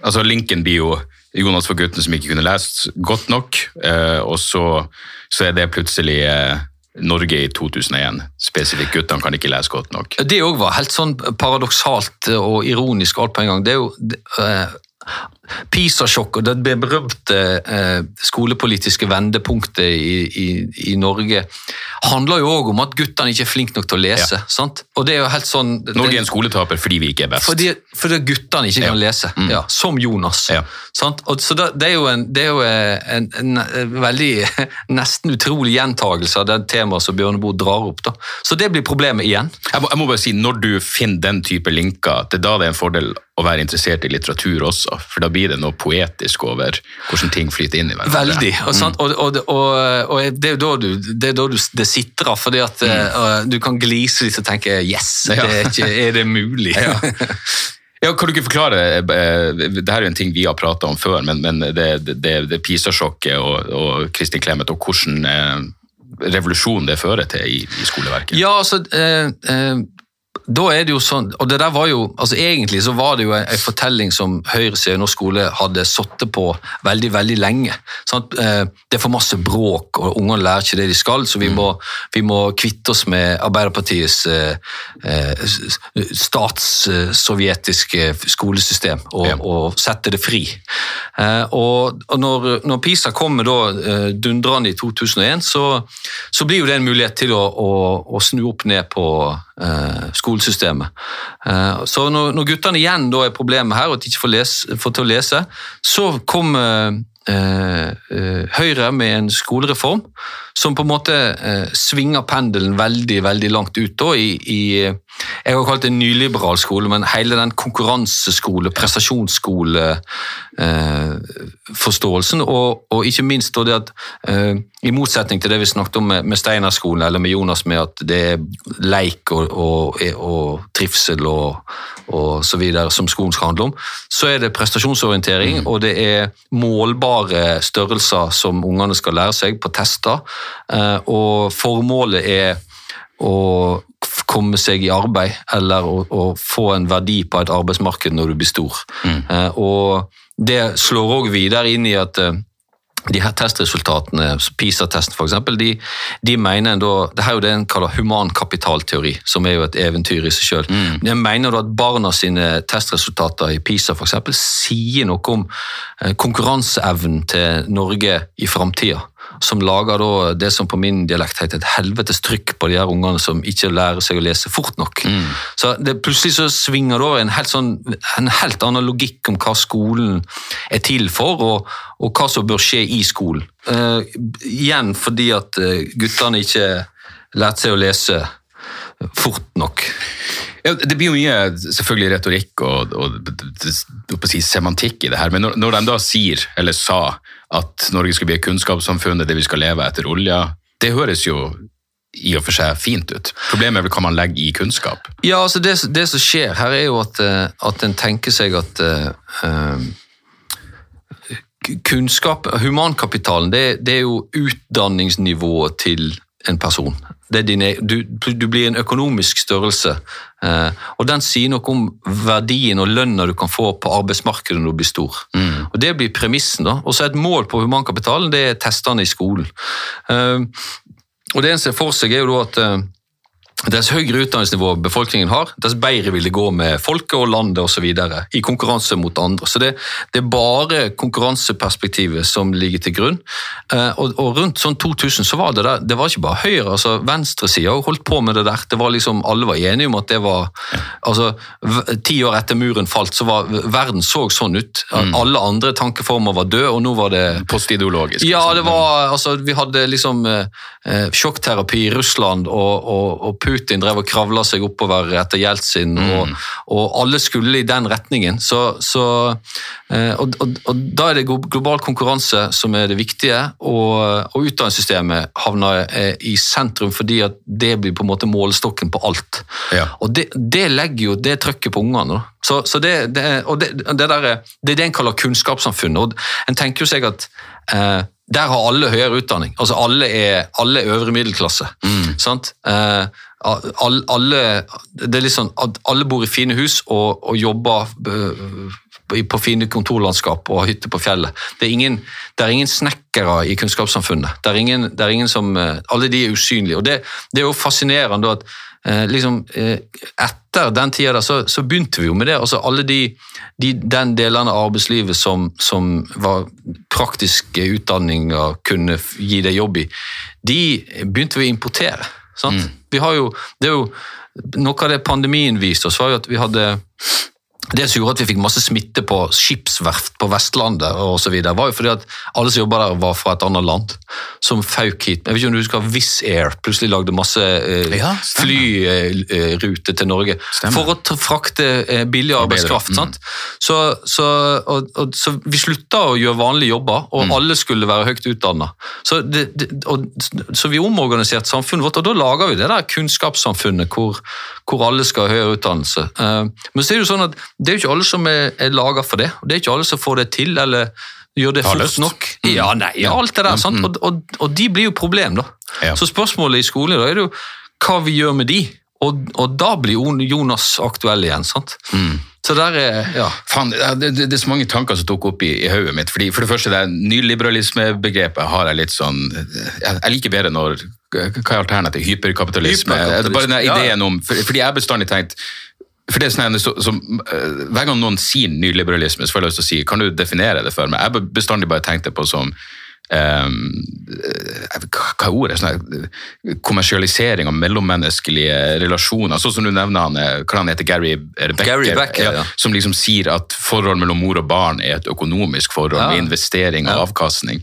altså Linken blir jo Jonas for gutten som ikke kunne lest godt nok, eh, og så, så er det plutselig eh, Norge i 2001. Spesifikt guttene kan ikke lese godt nok. Det òg var helt sånn paradoksalt og ironisk alt på en gang. Det er jo eh, PISA-sjokk og det berømte eh, skolepolitiske vendepunktet i, i, i Norge handler jo òg om at guttene ikke er flinke nok til å lese. sant? Og det er jo helt sånn... Norge er en skoletaper fordi vi ikke er best. Fordi, fordi guttene ikke kan Ja. lese, Mm. ja, som Jonas. Ja. Sant? Og, så det, det er jo, en, det er jo en, en, en veldig nesten utrolig gjentagelse av det temaet som Bjørneboe drar opp. Da. Så det blir problemet igjen. Jeg må, jeg må bare si, Når du finner den type linker, det er da det er en fordel å være interessert i litteratur også, for da blir det noe poetisk over hvordan ting flyter inn i hverandre. Veldig. Og, sant? og, og, og, det er jo da du, det, er da du det sitrer, fordi at eh, du kan glise litt og tenke 'yes, Ja. det er, ikke, er det mulig'? Ja. Ja, kan du ikke forklare, eh, det her er jo en ting vi har pratet om før, men, men det, det, det PISA-sjokket og, og Kristin Clemet, og hvordan eh, revolusjon det fører til i, i skoleverket. Ja, altså eh, eh, Da er det jo sånn Og det der var jo altså Egentlig så var det jo en, en fortelling som høyresiden i norsk skole hadde sittet på veldig, veldig lenge. Sant? Eh, det er for masse bråk, og ungene lærer ikke det de skal, så vi, må, vi må kvitte oss med Arbeiderpartiets eh, eh, statssovjetiske skolesystem og, Ja. og sette det fri. Eh, og og når, når PISA kommer da eh, dundrende i 2001, så, så blir jo det en mulighet til å, å, å snu opp ned på skolesystemet. Eh, så når, når guttene igjen da er problemet her, og at de ikke får, lese, får til å lese, så kom eh, eh, Høyre med en skolereform som på en måte eh, svinger pendelen veldig veldig langt ut. Da, i, i, jeg har kalt det en nyliberal skole, men hele den konkurranseskole, prestasjonsskoleforståelsen, eh, og, og, ikke minst da det at eh, i motsetning til det vi snakket om med, med Steinerskolen eller med Jonas, med at det er leik og, og, og trivsel og, og så videre som skolen skal handle om, så er det prestasjonsorientering, Mm. og det er målbare størrelser som ungene skal lære seg på tester. Eh, Og formålet er å komme seg i arbeid, eller å, å få en verdi på et arbeidsmarked når du blir stor. Mm. Og det slår òg videre inn i at eh, de her testresultatene, PISA-testen f.eks., de, de mener en da Det her er jo det en kaller humankapitalteori, som er jo et eventyr i seg sjøl. De mener da at barna sine testresultater i PISA eksempel, sier noe om eh, konkurranseevnen til Norge i framtida. Som lager det som på min dialekt heter et helvetes trykk på de her ungene som ikke lærer seg å lese fort nok. Så det, Plutselig så svinger det over en helt, sånn, en helt annen logikk om hva skolen er til for, og, og hva som bør skje i skolen. Uh, igjen fordi at eh, guttene ikke lærte seg å lese fort nok. Ja, det blir jo mye selvfølgelig retorikk og, og, og si, semantikk i det her, men når, når de da sier, eller sa, at Norge skal bli et kunnskapssamfunn, det vi skal leve etter olja, det høres jo i og for seg fint ut. Problemet er vel hva man legger i kunnskap. Ja, altså det, det som skjer her er jo at, eh, at en tenker seg at eh, kunnskap, humankapitalen, det, det er jo utdanningsnivået til en person. Det er dine, du, du blir en økonomisk størrelse, eh, og den sier noe om verdien og lønna du kan få på arbeidsmarkedet når du blir stor. Og Det blir premissen. da. Og så Et mål på humankapitalen det er testene i skolen. Eh, og Det en ser for seg, er jo da at eh, Dess høyere utdanningsnivå befolkningen har, dess bedre vil det gå med folket og landet osv. i konkurranse mot andre. Så det, det er bare konkurranseperspektivet som ligger til grunn. Eh, og, og rundt sånn 2000 så var det der, det var ikke bare Høyre, altså venstresida holdt på med det der. Det var liksom, Alle var enige om at det var altså Ti år etter muren falt, så var verden så sånn ut. Alle andre tankeformer var døde, og nå var det Postideologisk. ja, liksom. det var, altså, vi hadde liksom eh, eh, sjokkterapi i Russland, og, og, og Putin drev og kravla seg oppover etter Jeltsin, og, og alle skulle i den retningen. Så, så, eh, og, og, og Da er det global konkurranse som er det viktige, og, utdanningssystemet havner eh, i sentrum fordi at det blir på en måte målestokken på alt. Ja. Og det, det legger jo det trøkket på ungene. Så, så det, det, og det, det, der, er- det er det en kaller kunnskapssamfunnet. og En tenker jo seg at eh, der har alle høyere utdanning. Altså Alle er, alle er øvre middelklasse. Sant? Eh, alle, alle, det er litt sånn at alle bor i fine hus og, og jobber eh, på fine kontorlandskap og har hytte på fjellet. Det er ingen, det er ingen snekkere i kunnskapssamfunnet. Det er ingen, det er ingen som, eh, Alle de er usynlige. og Det, det er jo fascinerende at eh, liksom, eh, etter den tida så, så begynte vi jo med det. altså Alle de, de den delene av arbeidslivet som, som var praktiske utdanninger kunne gi deg jobb i, de begynte vi å importere. Sant? Vi har jo, det er jo Noe av det pandemien viste oss, var jo at vi hadde det som gjorde at vi fikk masse smitte på skipsverft på Vestlandet og så videre, var jo fordi at alle som jobba der, var fra et annet land, som fauk hit. Jeg vet ikke om du husker Wizz Air plutselig lagde masse eh, Ja, stemmer. flyrute til Norge Stemmer. for å frakte eh, billig arbeidskraft. Mm. sant? Så, så, og, og, så vi slutta å gjøre vanlige jobber, og Mm. alle skulle være høyt utdanna. Så, så vi omorganiserte samfunnet vårt, og da lager vi det der kunnskapssamfunnet hvor, hvor alle skal ha høyere utdannelse. Eh, Men så er det jo sånn at det er jo ikke alle som er, er laga for det. og Det er ikke alle som får det til, eller gjør det fort nok. Ja, nei, ja, alt det der, sant? Og, og, og de blir jo problem, da. Ja. Så spørsmålet i skolen da er det jo hva vi gjør med de, og, og da blir Jonas aktuell igjen. sant? Så der er, ja. Fan, det, det, det er så mange tanker som tok opp i, i hodet mitt. Fordi, for det første, det nyliberalismebegrepet har jeg litt sånn Jeg, jeg liker bedre når Hva er alternativet? Hyperkapitalisme? Hyperkapitalisme, Bare den ja. ideen om for, Fordi jeg har bestandig tenkt for det er sånn, så, som, eh, Hver gang noen sier nyliberalisme, så får jeg lyst til å si Kan du definere det for meg? Jeg har bestandig bare tenkt det på som um, hva er ordet? Sånn kommersialisering av mellommenneskelige relasjoner. Sånn som du nevner han, eh, hva han heter, Gary, er Becker, Gary Becker, ja. Som liksom sier at forhold mellom mor og barn er et økonomisk forhold Ja. med investering og avkastning.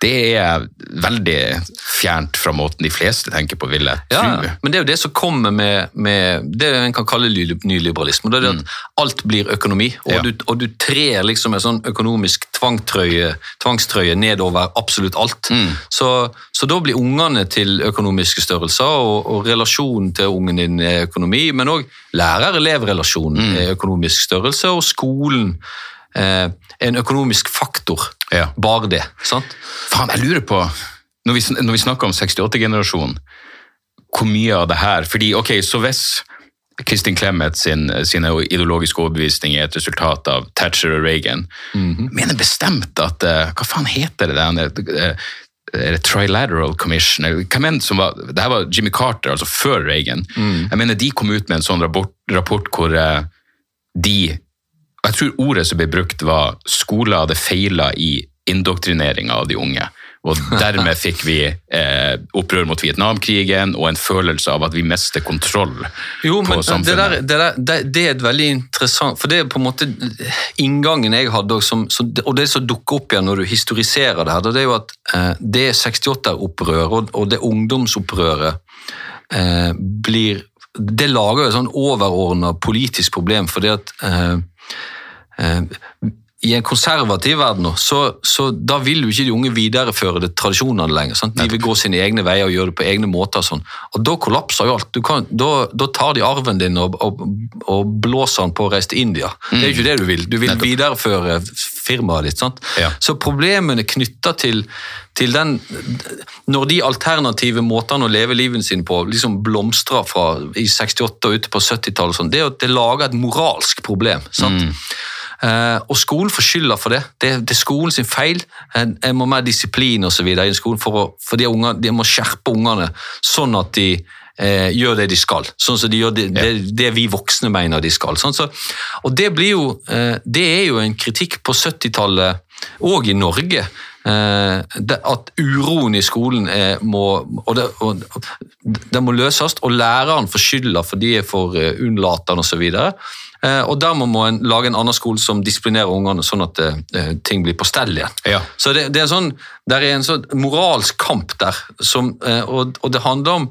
Det er veldig fjernt fra måten de fleste tenker på, vil jeg Ja, men det er jo det som kommer med, med det en kan kalle nyliberalisme. Det er det at alt blir økonomi, og, Mm. Ja. du, og du trer liksom en sånn økonomisk tvangstrøye nedover absolutt alt. Mm. Så, så da blir ungene til økonomiske størrelser, og, og relasjonen til ungen din er økonomi, men òg lærer-elev-relasjonen Mm. er økonomisk størrelse, og skolen eh, er en økonomisk faktor. Ja. Bare det. sant? Faen, jeg lurer på, når vi, når vi snakker om 68-generasjonen, hvor mye av det her Fordi, ok, så hvis Kristin Clemet sin, sine ideologiske overbevisninger er et resultat av Thatcher og Reagan, mener bestemt at eh, Hva faen heter det? Eh, er det Trilateral Commission? Hvem enn som var, det her var Jimmy Carter, altså før Reagan. Jeg mener De kom ut med en sånn rapport, rapport hvor eh, de jeg tror ordet som ble brukt var skoler hadde feila i indoktrineringa av de unge. Og dermed fikk vi eh, opprør mot Vietnamkrigen og en følelse av at vi mister kontroll Jo, på men det, samfunnet. der, det, der, det, det er et veldig interessant For det er på en måte inngangen jeg hadde, som, og det som dukker opp igjen når du historiserer det her, det er jo at eh, det 68-opprøret og, og det ungdomsopprøret eh, blir Det lager jo et sånn overordna politisk problem, fordi at eh, i en konservativ verden nå, så, så da vil jo ikke de unge videreføre det tradisjonene lenger. Sant? De vil gå sine egne veier og gjøre det på egne måter. Sånn. Og Da kollapser jo alt. Du kan, da, da tar de arven din og, og, og blåser den på å reise til India. Det er jo ikke det du vil. Du vil videreføre firmaet ditt. Sant? Ja. Så problemene knytta til, til den Når de alternative måtene å leve livet sin på liksom blomstrer fra i 68 og ute på 70-tallet, sånn, det det lager et moralsk problem. sant? Eh, og skolen får skylda for det. Det, det er skolen sin feil. En, en må mer disiplin og så videre i skolen for, å, for de, unger, de må skjerpe ungene sånn at de eh, gjør det de skal. Sånn som de gjør det, det, det vi voksne mener de skal. Sånn, så, og det, blir jo, eh, det er jo en kritikk på 70-tallet, og i Norge. eh, at uroen i skolen må, og det, og, det må løses, og læreren får skylda for de er for eh, unnlatende osv. Eh, og dermed må en lage en annen skole som disiplinerer ungene, sånn at eh, ting blir på stell igjen. Ja. Så det, det er sånn, der er en sånn moralsk kamp der, som, eh, og, og det handler om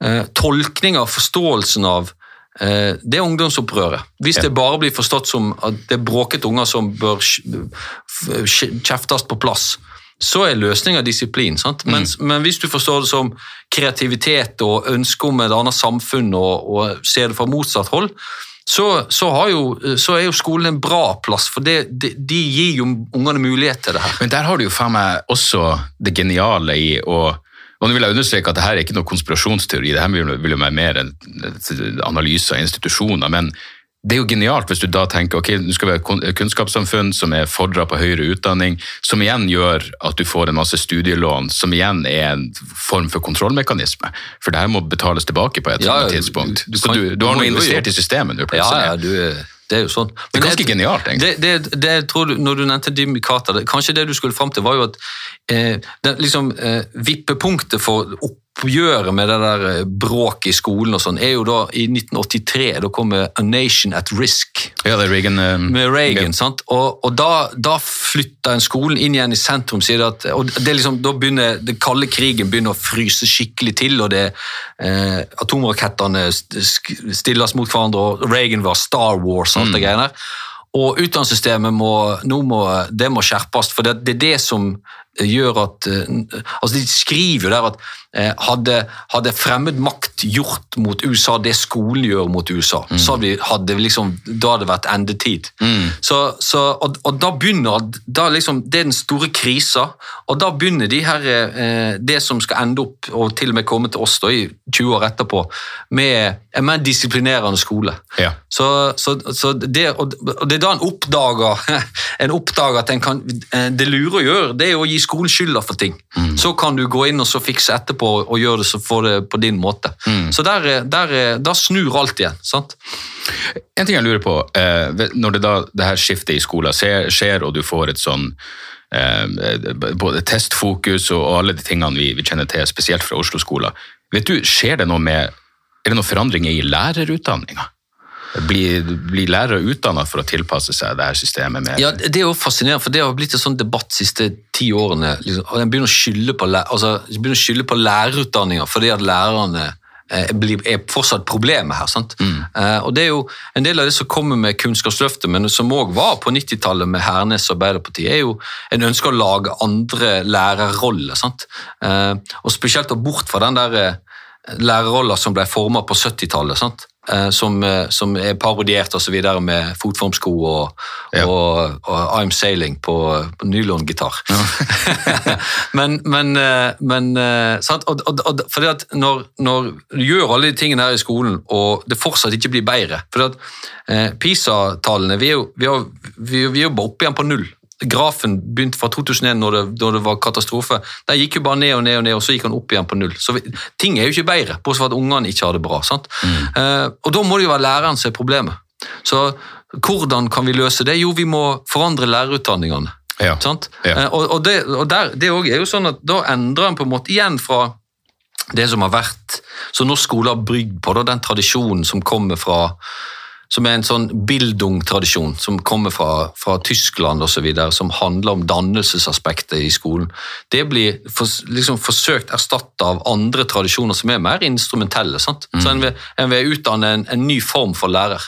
eh, tolkning av forståelsen av eh, det ungdomsopprøret. Hvis det bare blir forstått som at det er bråkete unger som bør kj- kjeftes på plass, så er løsninga disiplin. Sant? Men, Men hvis du forstår det som kreativitet og ønske om et annet samfunn og, og ser det fra motsatt hold, så, så, jo, så er jo skolen en bra plass, for det, de, de gir jo ungene mulighet til det her. Men der har du jo faen meg også det geniale i å og nå vil jeg understreke at dette er ikke noe konspirasjonsteori, det her vil jo være mer en analyse av institusjoner, men det er jo genialt hvis du da tenker ok, nå skal vi ha et kunnskapssamfunn som er fordra på høyere utdanning, som igjen gjør at du får en masse studielån, som igjen er en form for kontrollmekanisme. For det her må betales tilbake på et Ja, annet tidspunkt. du kan- du, du har nå investert jo. i systemet nå plutselig. ja, du, det er jo sånn. Det er ganske genialt, egentlig. Det, det, det tror du, Når du nevnte Jimmy Carter, kanskje det du skulle fram til, var jo at eh, det, liksom, eh, vippepunktet for oppgjøret med det der eh, bråket i skolen og sånn, er jo da i 1983. Da kommer A Nation at Risk Ja, det er Reagan. um, med Reagan. sant? Og, og da, da flytter en skolen inn igjen i sentrum. Sier det at, og det liksom, da begynner Den kalde krigen begynner å fryse skikkelig til, og det, eh, atomrakettene stilles mot hverandre, og Reagan var Star Wars og alt det greiene der. Og utdanningssystemet må, nå må, det må skjerpes, for det, det er det som gjør at eh, altså De skriver jo der at eh, hadde, hadde fremmed makt gjort mot USA det skolen gjør mot USA, så hadde, vi, hadde liksom, da hadde det vært endetid. Så, så, og, og da begynner da liksom, Det er den store krisa, og da begynner de her, eh, det som skal ende opp, og til og med komme til oss da, i 20 år etterpå, med en mer disiplinerende skole. Ja. Så, så, så det, og det er da en oppdager, en oppdager at en kan, det lure å gjøre, det er å gi skolen skylda for ting. Så kan du gå inn og så fikse etterpå og gjøre det det på din måte. Så der, er- der, er- da snur alt igjen. sant? En ting jeg lurer på, eh, når det da det her skiftet i skolen skjer, og du får et sånn eh, både testfokus og alle de tingene vi, vi kjenner til, spesielt fra Oslo-skoler. Vet du, skjer det noe med, Er det noen forandringer i lærerutdanninga? Blir, blir lærere utdanna for å tilpasse seg det her systemet? med Ja, Det er jo fascinerende, for det har blitt en sånn debatt de siste ti årene. Liksom, og En begynner å skylde på, altså, begynner å skylde på lærerutdanninga fordi at lærerne eh, er fortsatt problemet her. sant? Eh, og det er jo En del av det som kommer med Kunnskapsløftet, men som òg var på 90-tallet med Hernes og Arbeiderpartiet, er jo en ønske å lage andre lærerroller. sant? Uh, og spesielt bort fra den der lærerrolla som ble forma på 70-tallet. sant? Eh, Som, eh, som er parodiert og så videre med fotformsko og, Ja. og, og I'm Sailing på, på nylongitar. men men, men eh, sant? Og, og, fordi at når, når du gjør alle de tingene her i skolen, og det fortsatt ikke blir bedre fordi at eh, PISA-tallene vi, vi, vi, vi er jo bare oppe igjen på null. Grafen begynte fra 2001, når det, når det var katastrofe. Den gikk jo bare ned og ned, og ned, og så gikk han opp igjen på null. Så vi, ting er jo ikke bedre, bortsett fra at ungene ikke har det bra. sant? Eh, og da må det jo være læreren som er problemet. Så hvordan kan vi løse det? Jo, vi må forandre lærerutdanningene. Ja. Sant? Ja. Eh, Og, og, det, og der, det er jo sånn at da endrer en på en måte igjen fra det som har vært som norsk skole har brygd på, da, den tradisjonen som kommer fra som er en sånn Bildung-tradisjon som kommer fra, fra Tyskland osv., som handler om dannelsesaspektet i skolen. Det blir for, liksom forsøkt erstatta av andre tradisjoner som er mer instrumentelle. Sant? Så en vil, en vil utdanne en, en ny form for lærer.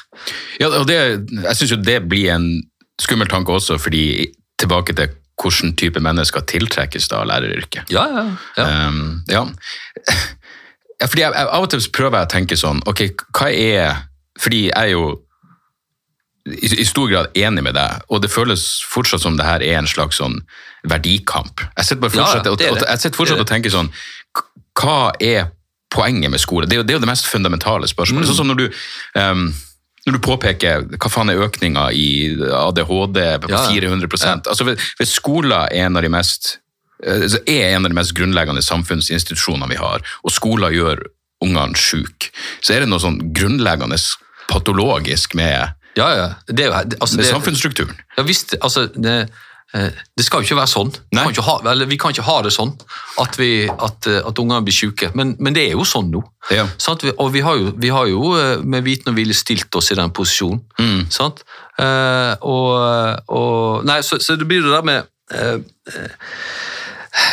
Ja, og det, jeg syns jo det blir en skummel tanke også, fordi tilbake til hvilken type mennesker tiltrekkes da av læreryrket. Ja, ja, ja. Um, ja. ja fordi jeg, jeg, Av og til prøver jeg å tenke sånn Ok, hva er Fordi jeg er jo i, i stor grad enig med deg, og det føles fortsatt som det her er en slags sånn verdikamp. Jeg sitter fortsatt, ja, det er og, jeg sitter fortsatt Det og tenker sånn Hva er poenget med skole? Det er jo det, er jo det mest fundamentale spørsmålet. Mm. Sånn som når du um, når du påpeker hva faen er økninga i ADHD på Ja, ja. 400 altså hvis, skoler er en av de mest eh, er en av de mest grunnleggende samfunnsinstitusjonene vi har, og skolen gjør ungene syke, så er det noe sånn grunnleggende patologisk med, ja, ja. Det altså, med det- samfunnsstrukturen. Ja visst, altså det, eh, det skal jo ikke være sånn. Vi kan, ikke ha, eller, vi kan ikke ha det sånn at, vi, at, eh, at ungene blir syke, men, men det er jo sånn nå. Ja. Og vi har, jo, vi har jo eh, med viten og vilje stilt oss i den posisjonen. Mm. Sant? Eh, og, og Nei, så, så det blir det der med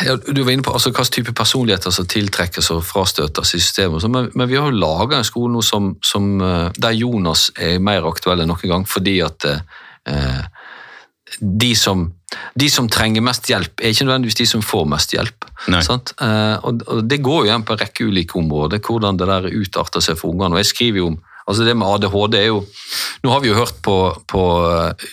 ja, du var inne på altså, hvilken type personligheter som tiltrekkes og frastøtes i systemet. sånn, Men, men vi har jo laga en skole nå som, som, eh, der Jonas er mer aktuell enn noen gang, fordi at eh, de, som, de som trenger mest hjelp, er ikke nødvendigvis de som får mest hjelp. Sant? Eh, og, og Det går jo igjen på en rekke ulike områder, hvordan det der utarter seg for ungene. og jeg skriver jo om Altså Det med ADHD er jo Nå har vi jo hørt på, på, eh,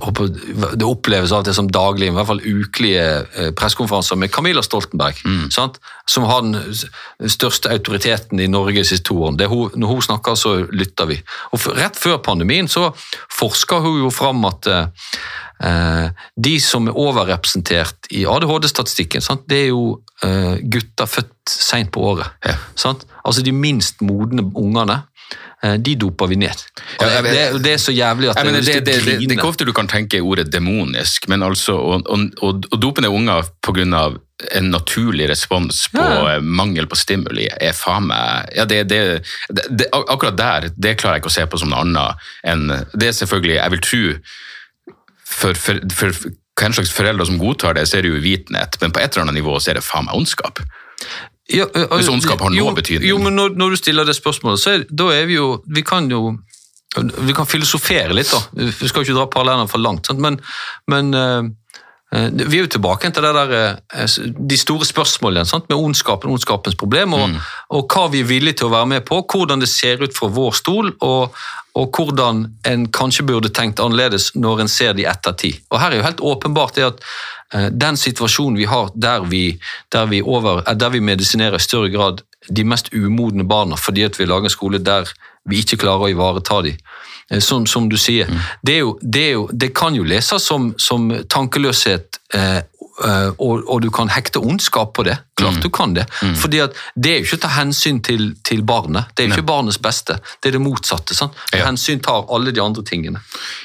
på Det oppleves av og til som daglig, i hvert fall ukelige eh, pressekonferanser med Camilla Stoltenberg, sant? som har den største autoriteten i Norge de siste to årene. Hun, når hun snakker, så lytter vi. Og Rett før pandemien så forska hun jo fram at eh, eh, de som er overrepresentert i ADHD-statistikken, det er jo eh, gutter født seint på året. Ja. Sant? Altså de minst modne ungene. Eh, De doper vi ned. Ja, jeg jeg, det, det er så jævlig at jeg, jeg det, har det, det, det, er ikke ofte du kan tenke ordet demonisk, men altså å, å, å, dope ned unger pga. en naturlig respons på Ja. eh, mangel på stimuli, er faen meg ja, Akkurat der det klarer jeg ikke å se på som noe annet enn Det er selvfølgelig, jeg vil tro for, for, for hva slags foreldre som godtar det, så er det jo uvitenhet, men på et eller annet nivå så er det faen meg ondskap. Ja, ø- Hvis ondskap har noe betydning. Jo, men når, når du stiller det spørsmålet, så er, da er vi jo Vi kan jo vi kan filosofere litt, da. Vi skal jo ikke dra parallellene for langt. Sant? Men, men eh, eh, vi er jo tilbake til der, eh, de store spørsmålene sant? med ondskapen, ondskapens problem, og, og hva vi er villige til å være med på, hvordan det ser ut fra vår stol, og, og hvordan en kanskje burde tenkt annerledes når en ser det i ettertid. Og her er jo helt åpenbart det at eh, den situasjonen vi har der vi, der vi, over, eh, der vi medisinerer i større grad de mest umodne barna fordi at vi lager en skole der vi ikke klarer å ivareta dem. Eh, Som, som du sier, det, er jo, det, jo, det kan jo leses som, som tankeløshet, eh, og, og du kan hekte ondskap på det. Klart du kan det. Fordi at det er jo ikke å ta hensyn til, til barnet. Det er jo ikke barnets beste. Det er det motsatte. sant? Ja. Hensyn tar alle de andre tingene.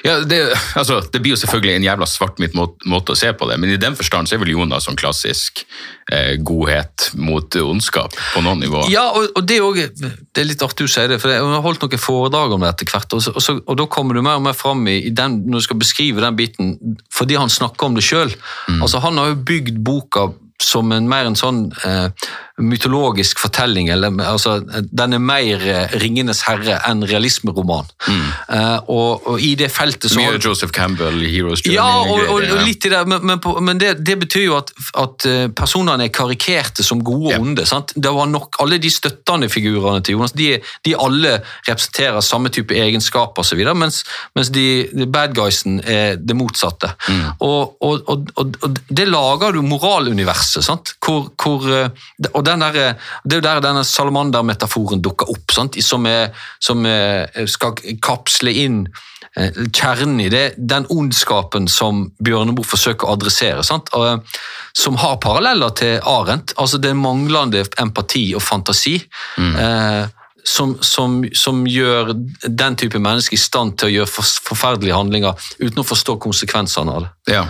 Ja, det, altså, det blir jo selvfølgelig en jævla svart-hvitt må- måte å se på det, men i den forstand så er vel Jonas sånn klassisk eh, godhet mot ondskap på noen nivåer. Ja, og, og det, er også, det er litt artig du sier det, for jeg har holdt noen foredrag om det etter hvert, og, så, og, så, og da kommer du mer og mer fram i, i den, når du skal beskrive den biten, fordi han snakker om det selv. Altså, han har jo bygd boka som en mer en sånn eh, mytologisk fortelling, eller altså, den er mer eh, Ringenes herre enn realismeroman. Eh, og, og i det feltet så Mye Joseph Campbell, Heroes Journey. ja, og, og, og litt i det, men, men, på, men det, det betyr jo at, at eh, personene er karikerte som gode og onde. sant? Det var nok, Alle de støttende figurene til Jonas, de, de alle representerer samme type egenskaper osv., mens, mens de, de bad guysen er det motsatte. Mm. Og, og, og, og, og det lager du moraluniverset, sant? Hvor, hvor, eh, og den der, det er jo der denne salamandermetaforen dukker opp, sant? som, er, som er, skal kapsle inn eh, kjernen i det, den ondskapen som Bjørneboe forsøker å adressere, sant? Eh, som har paralleller til Arendt, altså det manglende empati og fantasi. Eh, som, som, som gjør den type mennesker i stand til å gjøre for, forferdelige handlinger uten å forstå konsekvensene av det. Ja.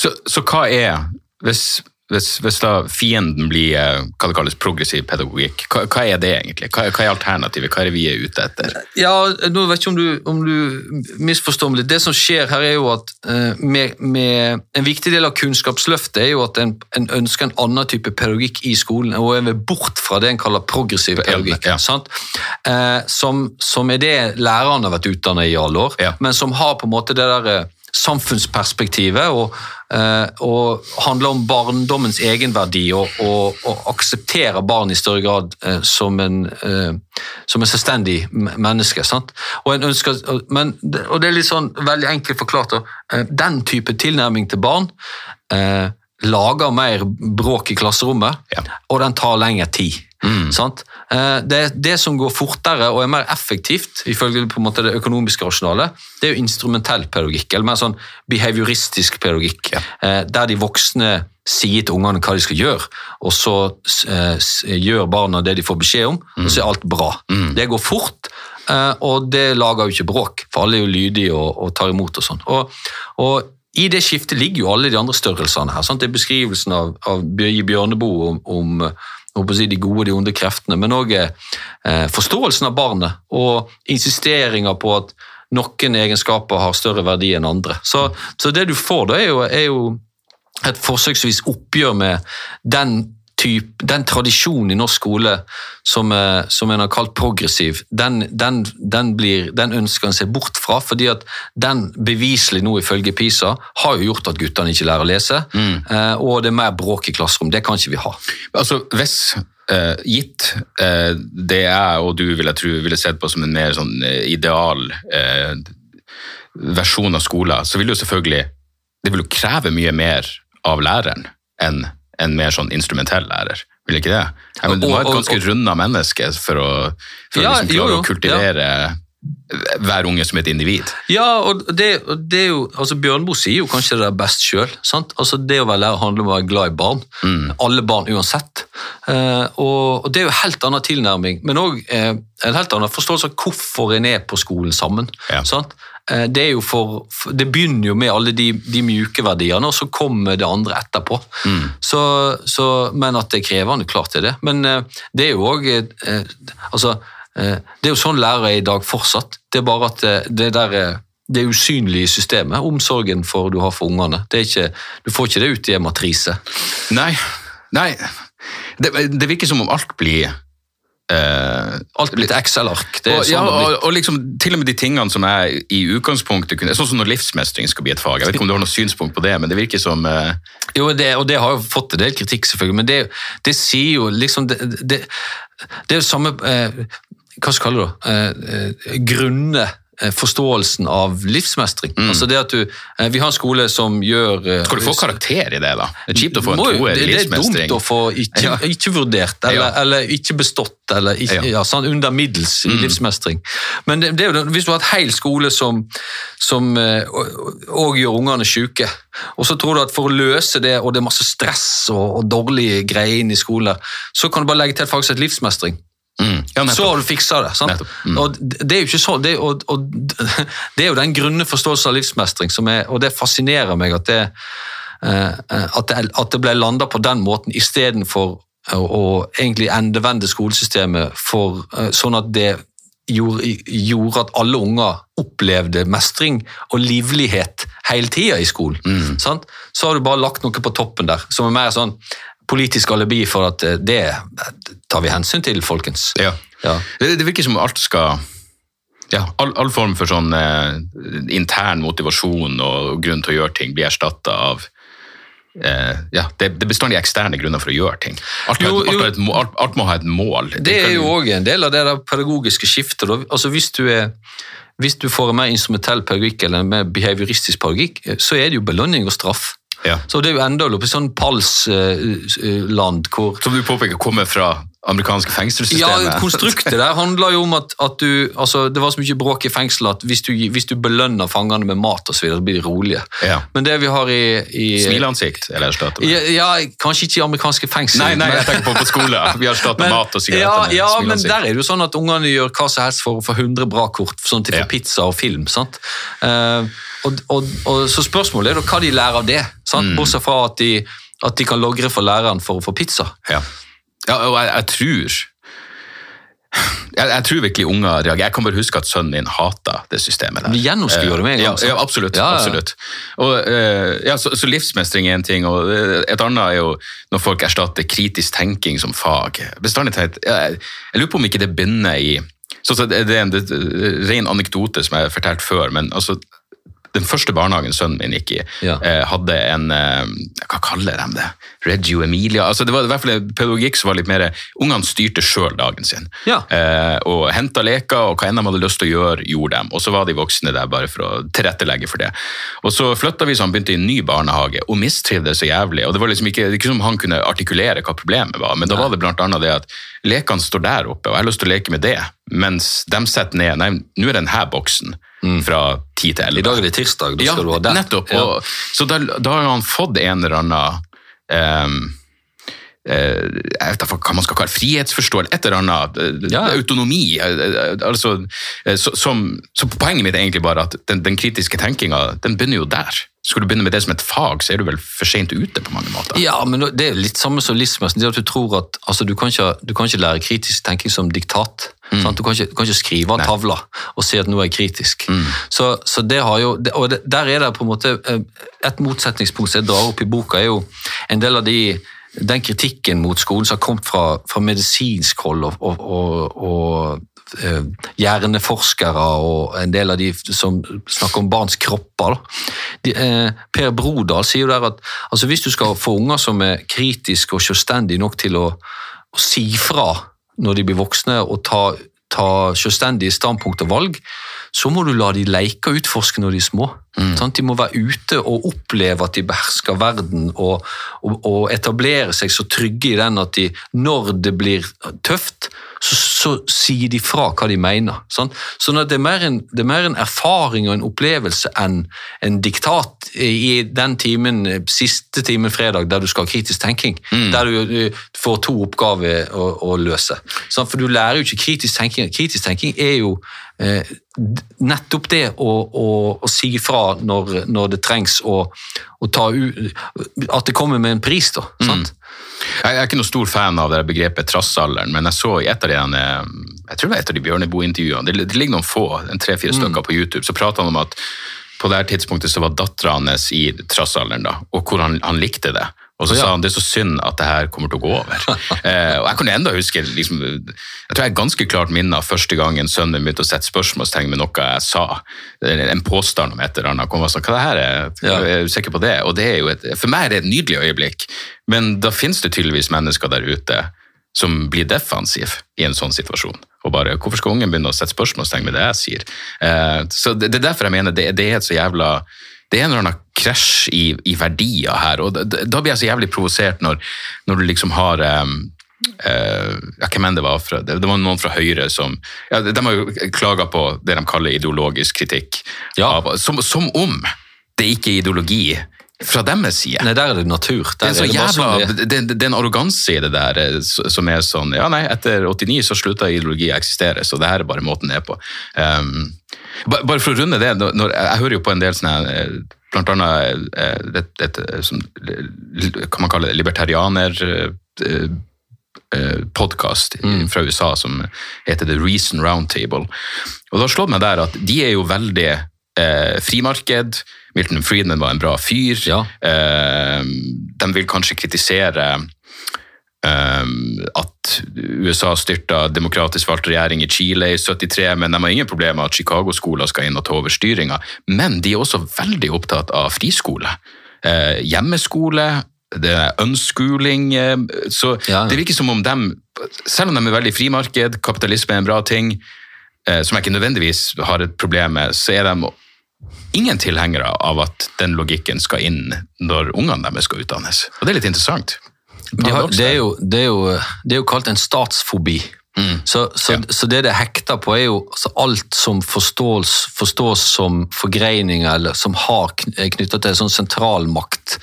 Så, så hva er, hvis, hvis, hvis fienden blir eh, hva det kalles progressiv pedagogikk, hva, hva er det egentlig? Hva, hva er alternativet? Hva er det vi er ute etter? Ja, nå vet ikke om du, om du misforstår meg litt. Det som skjer her er jo at eh, med, med, En viktig del av Kunnskapsløftet er jo at en, en ønsker en annen type pedagogikk i skolen, og en vil bort fra det en kaller progressiv pedagogikk. Ja. sant? Eh, som, som er det lærerne har vært utdannet i alle år, Ja. men som har på en måte det der eh, samfunnsperspektivet og, eh, og handler om barndommens egenverdi og, og, og aksepterer barn i større grad eh, som en, eh, som en selvstendig menneske. Sant? Og, en ønsker, men, og det er litt sånn veldig enkelt forklart. da. Den type tilnærming til barn eh, lager mer bråk i klasserommet, Ja. og den tar lengre tid. Sant? Eh, Det, det som går fortere og er mer effektivt, ifølge det økonomiske rasjonale, det er jo instrumentell pedagogikk, eller mer sånn behavioristisk pedagogikk, ja. der de voksne sier til ungene hva de skal gjøre, og så eh, gjør barna det de får beskjed om, og så er alt bra. Det går fort, eh, og det lager jo ikke bråk, for alle er jo lydige og, og tar imot og sånn. Og, og i det skiftet ligger jo alle de andre størrelsene her. Sant? Det er beskrivelsen av, av Bjørneboe om, om de gode og de onde kreftene, men òg eh, forståelsen av barnet og insisteringer på at noen egenskaper har større verdi enn andre. Så, så det du får da, er jo, er jo et forsøksvis oppgjør med den typ, den tradisjonen i norsk skole som, eh, som en har kalt progressiv, den, den, den, blir, den ønsker en seg bort fra, fordi at den beviselig nå ifølge PISA har jo gjort at guttene ikke lærer å lese, Mm. og det er mer bråk i klasserom. Det kan ikke vi ha. Altså, hvis Uh, gitt uh, det jeg og du vil jeg tro ville sett på som en mer sånn eh, ideal uh, versjon av skolen, så vil jo selvfølgelig det vil jo kreve mye mer av læreren enn en mer sånn instrumentell lærer. Vil ikke det? Ja, men du må ha et ganske runda menneske for å, for Ja, å liksom klare jo, å kultivere hver unge som et individ. Ja, og det, det er jo, altså Bjørnboe sier jo kanskje det er best sjøl. Altså det å være lærer handler om å være glad i barn. Alle barn uansett. Eh, og, og det er jo en helt annen tilnærming, men òg eh, en helt annen forståelse av hvorfor en er på skolen sammen. Ja. Sant? Eh, det, for, det begynner jo med alle de, de mjuke verdiene, og så kommer det andre etterpå. Så, så, men at det er krevende, klart det er det. Men eh, det er jo òg eh, altså, Det er jo sånn lærere er i dag fortsatt. Det er bare at det der det usynlige systemet, omsorgen for du har for ungene. Det ikke, du får ikke det ut i en matrise. Nei, nei. Det, det virker som om alt blir eh, Alt blitt Excel-ark. Og, sånn ja, og, og liksom, til og med de tingene som jeg i utgangspunktet kunne Sånn som når livsmestring skal bli et fag. Jeg vet ikke om du har noe synspunkt på det, men det virker som uh... Jo, det, og det har jo fått en del kritikk, selvfølgelig, men det, det sier jo liksom Det, det, det er jo samme uh, Hva skal du kalle det? Eh, grunne forståelsen av livsmestring. Altså det at du, eh, Vi har en skole som gjør eh, Skal du få karakter i det, da? Det er kjipt å få en Må jo- toer i livsmestring. det er dumt å få ikke, Ja. ikke vurdert, eller, Ja. eller ikke bestått, eller ikke, Ja. Mm. sånn under middels i livsmestring. Men det, det hvis du har et hel skole som, som eh, og gjør ungene syke, og så tror du at for å løse det, og det er masse stress og, og dårlige greier inn i skolen, så kan du bare legge til faktisk et livsmestring. Mm. Ja, så har du fiksa det. sant? Mm. Og det er jo ikke sånn, det og, og, det er jo den grunne forståelsen av livsmestring, som er, og det fascinerer meg at det, eh, at det, at det ble landa på den måten, istedenfor å, egentlig endevende skolesystemet for, eh, sånn at det gjorde, gjorde at alle unger opplevde mestring og livlighet hele tida i skolen. Mm. Sant? Så har du bare lagt noe på toppen der, som er mer sånn politisk alibi for at eh, det tar vi hensyn til, folkens. Ja. Ja. Det, det virker som alt skal ja, all, all form for sånn eh, intern motivasjon og grunn til å gjøre ting blir erstatta av eh, ja, det, det bestandig eksterne grunner for å gjøre ting. Alt, har Jo, alt, jo. et må- alt, alt må ha et mål. Det er jo òg en del av det pedagogiske skiftet. Altså hvis du, er, hvis du får en mer instrumentell pedagogikk eller en mer behavioristisk pedagogikk, så er det jo belønning og straff. Ja. Så det er jo enda oppe i sånn palsland hvor Som du påpeker, kommer fra amerikanske ja, fengselssystemet. Konstruktet der handler jo om at, at du altså Det var så mye bråk i fengselet at hvis du, hvis du belønner fangene med mat og så, videre, så blir de rolige. Ja. Men det vi har i, i Smileansikt, eller erstatte det ja, ja, Kanskje ikke i amerikanske fengsel. Nei, nei, jeg tenker på på skole. Vi har erstattet Men- mat og sigaretter ja, med ja, men der er det jo sånn at ungene gjør hva som helst for å få 100 bra kort, sånn til Ja. for pizza og film. sant? Eh, og, og, og, så spørsmålet er da hva de lærer av det, sant? Mm. bortsett fra at de, at de kan logre for læreren for å få pizza. Ja, ja og jeg, jeg tror jeg, jeg tror virkelig unger reagerer. Jeg kan bare huske at sønnen min hata det systemet der. De gjennomskuer det med en gang, Ja, ja absolutt. Ja, ja. absolutt. Og, eh, ja, så, så livsmestring er en ting, og eh, et annet er jo når folk erstatter kritisk tenking som fag. Bestandig tenkt, jeg, jeg lurer på om ikke det begynner i så, så det det er en det, ren anekdote som jeg har fortalt før, men altså den første barnehagen sønnen min gikk i, Ja. eh, hadde en eh, Hva kaller de det? Reggio Emilia? Altså, det var i hvert fall en pedagogikk som var litt mer Ungene styrte sjøl dagen sin. Ja. Eh, og henta leker, og hva enn de hadde lyst til å gjøre, gjorde dem. Og så var de voksne der bare for å tilrettelegge for det. Og så flytta vi så han begynte i en ny barnehage, og mistrivdes så jævlig. Og det var liksom ikke, ikke som han kunne artikulere hva problemet var, men da var det annet det at lekene står der oppe, og jeg har lyst til å leke med det, mens de setter ned Nei, nå er det denne boksen fra 10 til 11. I dag er det tirsdag, da Ja, skal du ha den. nettopp. Ja. Og, så da, da har han fått en eller annen ehm, eh, jeg vet ikke hva man skal kalle frihetsforståelse, et eller annet eh, Ja. autonomi. eh, eh, altså, eh, så, som, så poenget mitt er egentlig bare at den, den kritiske tenkinga den begynner jo der. Skulle du begynne med det som et fag, så er du vel for seint ute på mange måter. Ja, men det er litt samme som livsmestring. Det at du tror at altså, du, kan ikke, du kan ikke lære kritisk tenking som diktat. sant? Du, kan ikke, du kan ikke skrive av tavla og si at noe er kritisk. Så, så det har jo, og det, Der er det på en måte eh, Et motsetningspunkt som jeg drar opp i boka, er jo en del av de den kritikken mot skolen som har kommet fra, fra medisinsk hold og, og, og, og eh, hjerneforskere og en del av de som snakker om barns kropper. De, eh, per Brodal sier jo der at altså hvis du skal få unger som er kritiske og selvstendige nok til å, å si fra når de blir voksne og ta, ta selvstendige standpunkt og valg, så må du la de leke og utforske når de er små. Sant? De må være ute og oppleve at de behersker verden og, og, og etablere seg så trygge i den at de, når det blir tøft, så, så sier de fra hva de mener. Sånn, Sånn at det er, mer en, det er mer en erfaring og en opplevelse enn en diktat i den timen, siste timen fredag der du skal ha kritisk tenking. Der du du, får to oppgaver å, å løse. Sånn, For du lærer jo ikke kritisk tenking. Kritisk tenking er jo eh, nettopp det å, å, å si fra når, når det trengs, å, å ta u, at det kommer med en pris. da, sant? Jeg er ikke noen stor fan av det begrepet trassalderen, men jeg så i et av de eh, jeg tror det var et av de Bjørneboe-intervjuene, det, det ligger noen få, en tre-fire stykker på YouTube, så prater han om at på det her tidspunktet så var dattera hans i trassalderen, da, og hvor han, han likte det. Og så Ja. sa han det er så synd at det her kommer til å gå over. eh, og Jeg kan enda huske liksom, Jeg tror jeg ganske klart minne første gangen sønnen min begynte å sette spørsmålstegn med noe jeg sa. En påstand om et eller annet. Kom og sa, hva det her er, Ja. er du sikker på det? Og det er jo et, For meg er det et nydelig øyeblikk, men da finnes det tydeligvis mennesker der ute som blir defensiv i en sånn situasjon. Og bare, Hvorfor skal ungen begynne å sette spørsmålstegn med det jeg sier? Eh, så det, det er derfor jeg mener det, det er et så jævla det er en eller annen krasj i, i verdier her, og da, da blir jeg så jævlig provosert når, når du liksom har um, uh, ja, hvem enn det var fra, det, det var noen fra Høyre som ja, De har jo klaga på det de kaller ideologisk kritikk. Ja. Av, som, som om det ikke er ideologi fra deres side. Nei, der er det natur. Det er, er, jævla, sånn det det, er en arroganse i det der eh, som er sånn Ja, nei, etter 89 så slutta ideologi å eksistere, så det her er bare måten det er på. Um, bare for å runde det, når, jeg hører jo på en del sånne eh, Blant annet eh, et, et, et, som, kan man kalle det libertarianer-podkast mm. fra USA som heter The Reason Roundtable. Og det har slått meg der at de er jo veldig eh, frimarked. Milton Friedman var en bra fyr. Ja. Eh, de vil kanskje kritisere eh, at USA styrta demokratisk valgt regjering i Chile i 73, men de har ingen problemer med at Chicago-skoler skal inn og ta over styringa. Men de er også veldig opptatt av friskole. Eh, hjemmeskole, det er unschooling. Eh, så det virker som om de, selv om de er veldig frimarked, kapitalisme er en bra ting, eh, som jeg ikke nødvendigvis har et problem med, så er de ingen tilhengere av at den logikken skal inn når ungene deres skal utdannes. Og det er litt interessant. De har, det, er jo, det, er jo, det er jo kalt en statsfobi. Så, så, Ja. så det det hekter på, er jo altså alt som forstås, forstås som forgreininger, eller som har knytta til sånn sentralmakt.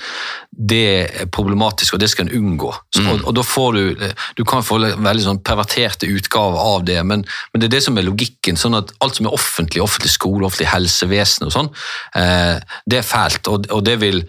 Det er problematisk, og det skal en unngå. Så, og, og da får du Du kan få veldig sånn perverterte utgaver av det, men, men det er det som er logikken. sånn at Alt som er offentlig, offentlig skole, offentlig helsevesen og sånn, eh, det er fælt. Og, og det vil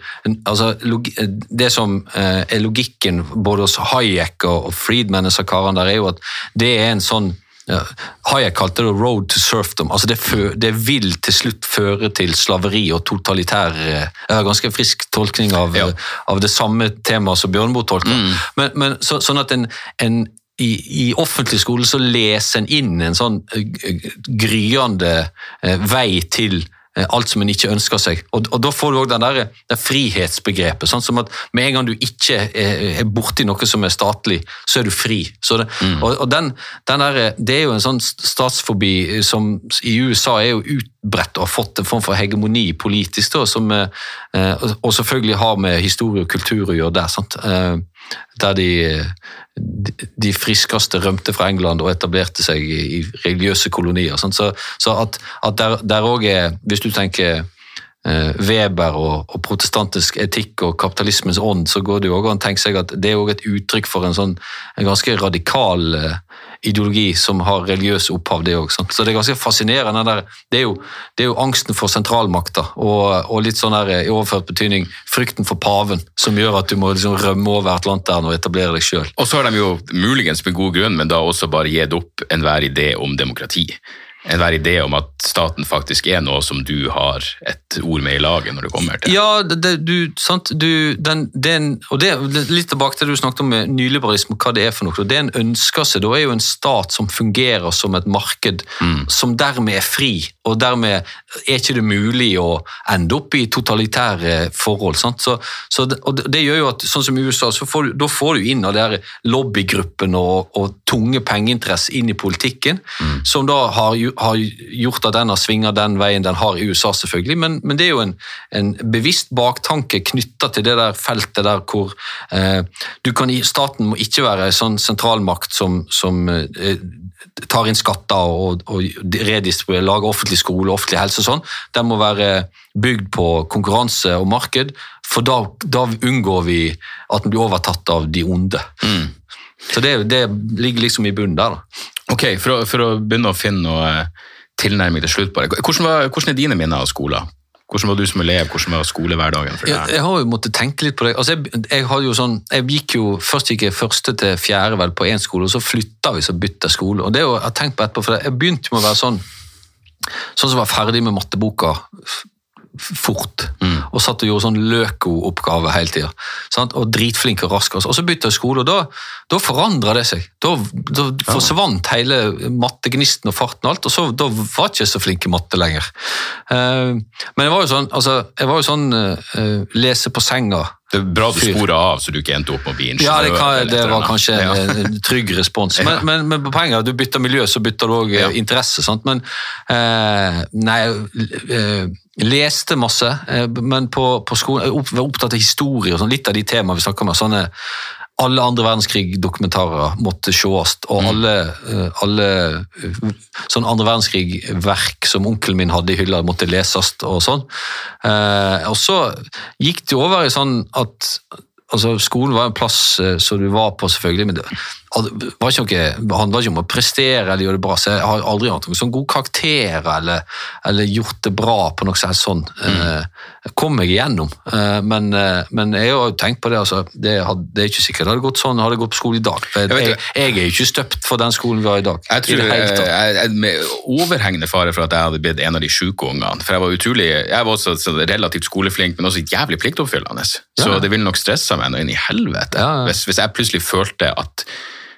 altså, log, Det som eh, er logikken både hos Hayek og, og Friedman, og karene der, er jo at det er en sånn Hayek kalte det 'road to serfdom'. altså det, det vil til slutt føre til slaveri og totalitær eh, Jeg har ganske frisk tolkning av, Ja. av det samme temaet som Bjørnboe tolker. Men, men så, sånn at en, en i, I offentlig skole så leser en inn en sånn eh, gryende eh, vei til eh, alt som en ikke ønsker seg. Og, og Da får du òg det frihetsbegrepet. sånn som at Med en gang du ikke er, er borti noe som er statlig, så er du fri. Så det, og, og den, den der, Det er jo en sånn statsfobi som i USA er jo utbredt og har fått en form for hegemoni politisk, da, som, eh, eh, og selvfølgelig har med historie og kultur å gjøre der. sant? Der de, de, friskeste rømte fra England og etablerte seg i, religiøse kolonier. Så, så at, at der, der er, hvis du tenker eh, Weber og, og protestantisk etikk og kapitalismens ånd, så går det jo også an å tenke seg at det er også et uttrykk for en sånn en ganske radikal eh, ideologi som har religiøs opphav, det òg. Så det er ganske fascinerende. Der, det, er jo, det er jo angsten for sentralmakta og, og litt sånn eh, i overført betydning frykten for paven, som gjør at du må liksom rømme over Atlanteren og etablere deg sjøl. Og så har de jo muligens med god grunn, men da også bare gitt opp enhver idé om demokrati. Enhver idé om at staten faktisk er noe som du har et ord med i laget når det kommer til. Ja, det, du, sant, du, den, den, og det litt tilbake til det du snakket om med nyliberalisme, hva det er for noe. Det en ønsker seg, da er jo en stat som fungerer som et marked, som dermed er fri, og dermed er ikke det mulig å ende opp i totalitære forhold. Sant? Så, så det, og det, gjør jo at, sånn som i USA, så får du, da får du inn av de her lobbygruppene og, og tunge pengeinteresser inn i politikken, som da har, ju- har gjort at den har svinga den veien den har i USA, selvfølgelig. Men, men det er jo en, en bevisst baktanke knytta til det der feltet der hvor eh, du kan, Staten må ikke være en sånn sentralmakt som, som eh, tar inn skatter og, og redistribuerer, lager offentlig skole, offentlig helse og sånn. Den må være bygd på konkurranse og marked, for da, da unngår vi at den blir overtatt av de onde. Så det, det ligger liksom i bunnen der. da. Ok, for å, for å begynne å finne noe eh, tilnærming til slutt det. Hvordan, var, hvordan er dine minner av skolen? Hvordan var du som elev? Hvordan var skolehverdagen for Jeg, deg? jeg har jo måttet tenke litt på det. Altså jeg, jeg, sånn, jeg gikk jo, Først gikk jeg første til fjerde vel på én skole, og så flytta vi så bytta skole. og det jo, Jeg tenkt på etterpå, for jeg begynte med å være sånn sånn som var ferdig med matteboka fort. Mm. Og satt og gjorde sånn Løko-oppgave hele tida. Og dritflink og rask. Og så- bytta jeg skole, og da, da forandra det seg. Da, da forsvant hele mattegnisten og farten og alt, og så, da var jeg ikke så flink i matte lenger. Uh, men jeg var jo sånn, altså, jeg var jo sånn uh, lese på senga. Det er bra du spora av, så du ikke endte opp med å bli ingeniør. Ja, det, kan, det var kanskje Ja. en, trygg respons. Ja. Men, men, men på poenget er at du bytter miljø, så bytter du òg Ja. interesse. Sant? Men eh, Nei, eh, leste masse, eh, men på, på skolen var opptatt av historie og sånn, litt av de temaene vi snakker om. Sånne alle andre verdenskrig-dokumentarer måtte sees, og alle, eh, alle eh, sånn andre verdenskrig-verk som onkelen min hadde i hylla, måtte leses og sånn. Og så gikk det over i sånn at altså Skolen var en plass som du var på, selvfølgelig, men det var ikke noe, handla ikke om å prestere eller gjøre det bra. så Jeg har aldri hatt noen sånn gode karakterer eller, eller gjort det bra på noe sånt. sånn. Eh, kom meg igjennom, eh, men, eh, men jeg har jo tenkt på det. altså, det, hadde, det er ikke sikkert det hadde gått sånn hadde jeg gått på skole i dag. Jeg jeg, jeg er jo ikke støpt for den skolen vi har i dag. Jeg tror jeg, med overhengende fare for at jeg hadde blitt en av de sjuke ungene. For jeg var utrolig, jeg var også så relativt skoleflink, men også jævlig pliktoppfyllende. Så Ja. det ville nok stressa meg noe inn i helvete Ja, ja. Hvis, hvis jeg plutselig følte at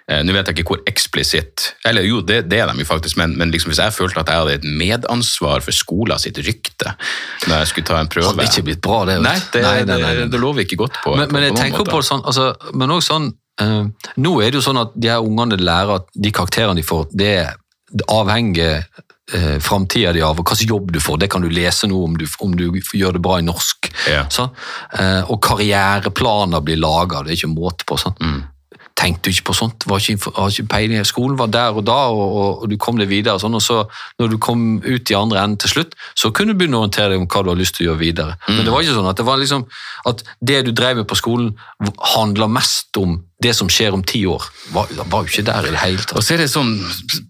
Nå vet jeg ikke hvor eksplisitt Eller jo, det, det er de jo faktisk, men, men liksom hvis jeg følte at jeg hadde et medansvar for skolen sitt rykte når jeg skulle ta en prøve Hadde ikke blitt bra, det. vet. Nei, det, Nei, nei, nei, nei. det, det lover ikke godt på. men, på- men jeg på tenker måte. på det sånn, altså, men også sånn uh, Nå er det jo sånn at de her ungene lærer at de karakterene de får, det er avhenger uh, framtida di av og hvilken jobb du får. Det kan du lese nå om du, om du gjør det bra i norsk. Ja. Sånn. Eh, og karriereplaner blir laga, det er ikke måte på. sånn. Mm. Tenkte jo ikke på sånt. Var ikke, var ikke peiling. Skolen var der og da, og, og, og du kom deg videre. Sånn, og så når du kom ut i andre enden til slutt, så kunne du begynne å orientere deg om hva du har lyst til å gjøre videre. Men det var ikke sånn at det var liksom at det du drev med på skolen, handla mest om det som skjer om ti år. Var, var jo ikke der i det hele tatt. Og så er det sånn,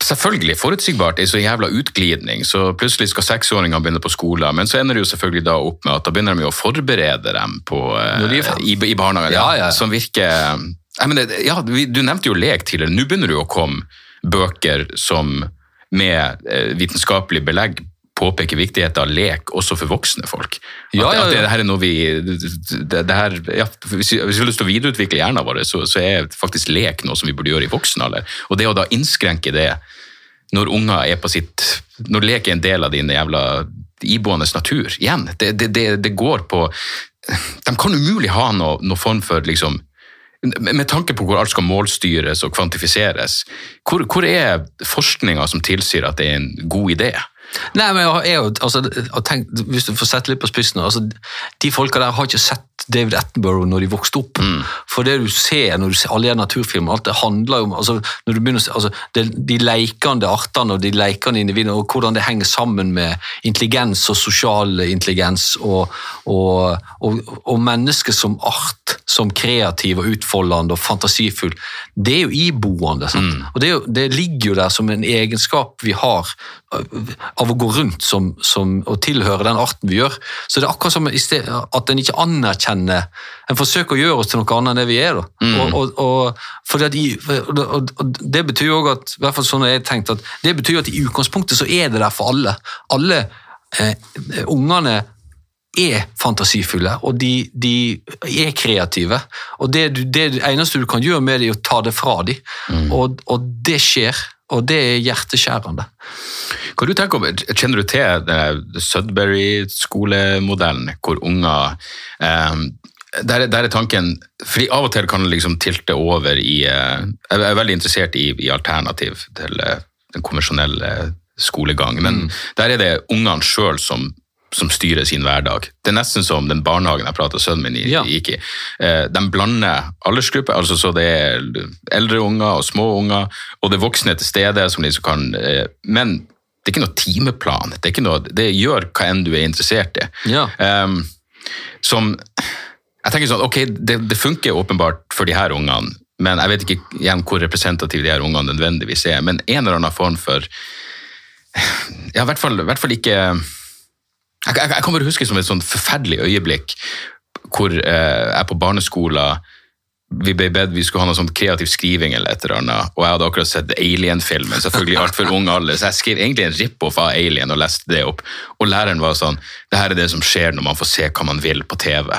selvfølgelig forutsigbart, er så jævla utglidning, så plutselig skal seksåringene begynne på skolen, men så ender det jo selvfølgelig da opp med at da begynner de jo å forberede dem på, eh, de er i, i barnehagen, Ja, ja, ja. som virker, jeg det, ja, du nevnte jo lek tidligere, nå begynner det å komme bøker som med eh, vitenskapelig belegg påpeker viktigheten av lek også for voksne folk. At, Ja, ja, ja. at det, her er noe vi, det, det her, ja, hvis, vi, har lyst til å videreutvikle hjernen vår, så, så er faktisk lek noe som vi burde gjøre i voksen alder. Og det å da innskrenke det når unger er på sitt Når lek er en del av din jævla iboende natur. Igjen, det, det, det, det går på De kan umulig ha noe, noe form for liksom med tanke på hvor alt skal målstyres og kvantifiseres, hvor, hvor er forskninga som tilsier at det er en god idé? Nei, men jeg jeg, altså, tenkt, Hvis du får sette litt på spissen altså, De folka der har ikke sett David Attenborough når de vokste opp. For det du ser når du ser alle de naturfilmene, alt det handler jo om altså, når du begynner altså, det, De lekende artene og de lekende individene, og hvordan det henger sammen med intelligens og sosial intelligens, og, og, og, og mennesket som art, som kreativ og utfoldende og fantasifull, det er jo iboende. Sant? Og det, jo, det ligger jo der som en egenskap vi har øh, av å gå rundt som, som, og tilhøre den arten vi gjør. Så det er akkurat som sted, at en ikke anerkjenner En forsøker å gjøre oss til noe annet enn det vi er. Da. Og, og, og, i, og, Det betyr jo at i hvert fall sånn jeg tenkt at det betyr at i utgangspunktet så er det der for alle. Alle eh, ungene er fantasifulle, og de, de er kreative. Og det, det eneste du kan gjøre med det, er å ta det fra dem. Og, og det skjer, og det er hjerteskjærende. Hva du tenker om, Kjenner du til Sudbury-skolemodellen, hvor unger eh, der, er- der er tanken fordi Av og til kan det liksom tilte over i eh, Jeg er veldig interessert i, i alternativ til eh, den konvensjonelle skolegang, men der er det ungene sjøl som, som styrer sin hverdag. Det er nesten som den barnehagen jeg prata sønnen min i, Ja. gikk i. Eh, de blander aldersgrupper, altså så det er eldre unger og små unger, og det er voksne til stede som liksom kan eh, Men det er ikke noe timeplan. Det, noe, det gjør hva enn du er interessert i. Ja. Um, som Jeg tenker sånn, ok, det, det funker åpenbart for de her ungene, men jeg vet ikke igjen hvor representative de her ungene nødvendigvis er. Men en eller annen form for Ja, i hvert fall, i hvert fall ikke jeg, jeg, jeg kan bare huske som et sånn forferdelig øyeblikk hvor eh, jeg på barneskolen vi ble bedt vi skulle ha noe sånn kreativ skriving eller et eller annet, og jeg hadde akkurat sett Alien-filmen, selvfølgelig altfor ung alder, så jeg skrev egentlig en rip-off av Alien og leste det opp, og læreren var sånn, det her er det som skjer når man får se hva man vil på TV.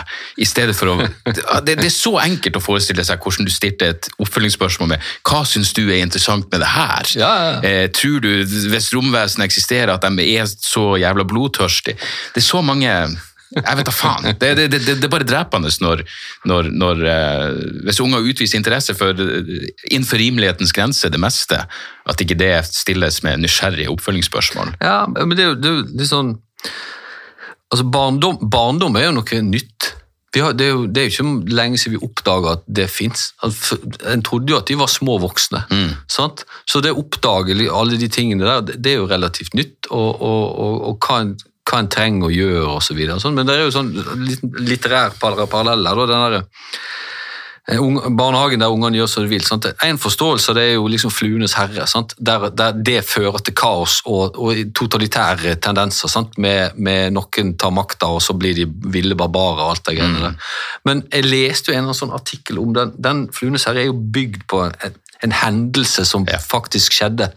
I stedet for å, det, det er så enkelt å forestille seg hvordan du stilte et oppfølgingsspørsmål med, hva synes du er interessant med det her? Ja, ja. Eh, tror du, hvis romvesen eksisterer, at de er så jævla blodtørstige? Det er så mange Jeg vet da faen. Det, det, det, det er bare drepende når, når, når eh, Hvis unger utviser interesse for eh, innenfor rimelighetens grense, det meste, at ikke det stilles med nysgjerrige oppfølgingsspørsmål. Ja, men det er jo litt sånn Altså, barndom, barndom er jo noe nytt. vi har, det, er jo, det er jo ikke lenge siden vi oppdaga at det fins. En trodde jo at de var små voksne. Sant? Så det å oppdage alle de tingene der, det- det er jo relativt nytt. Og, og, og, og hva, en, hva en trenger å gjøre osv. Sånn. Men det er jo sånn litterær parallell her. den der, Eh, Barnehagen der ungene gjør som de vil. Sant? En forståelse det er jo liksom fluenes herre, sant? Der, der det fører til kaos og, og totalitære tendenser. Sant? Med, med noen tar makta, og så blir de ville barbarer og alt det greiene der. Men jeg leste jo en eller sånn artikkel om den. Den fluenes herre er jo bygd på en, en hendelse som faktisk skjedde.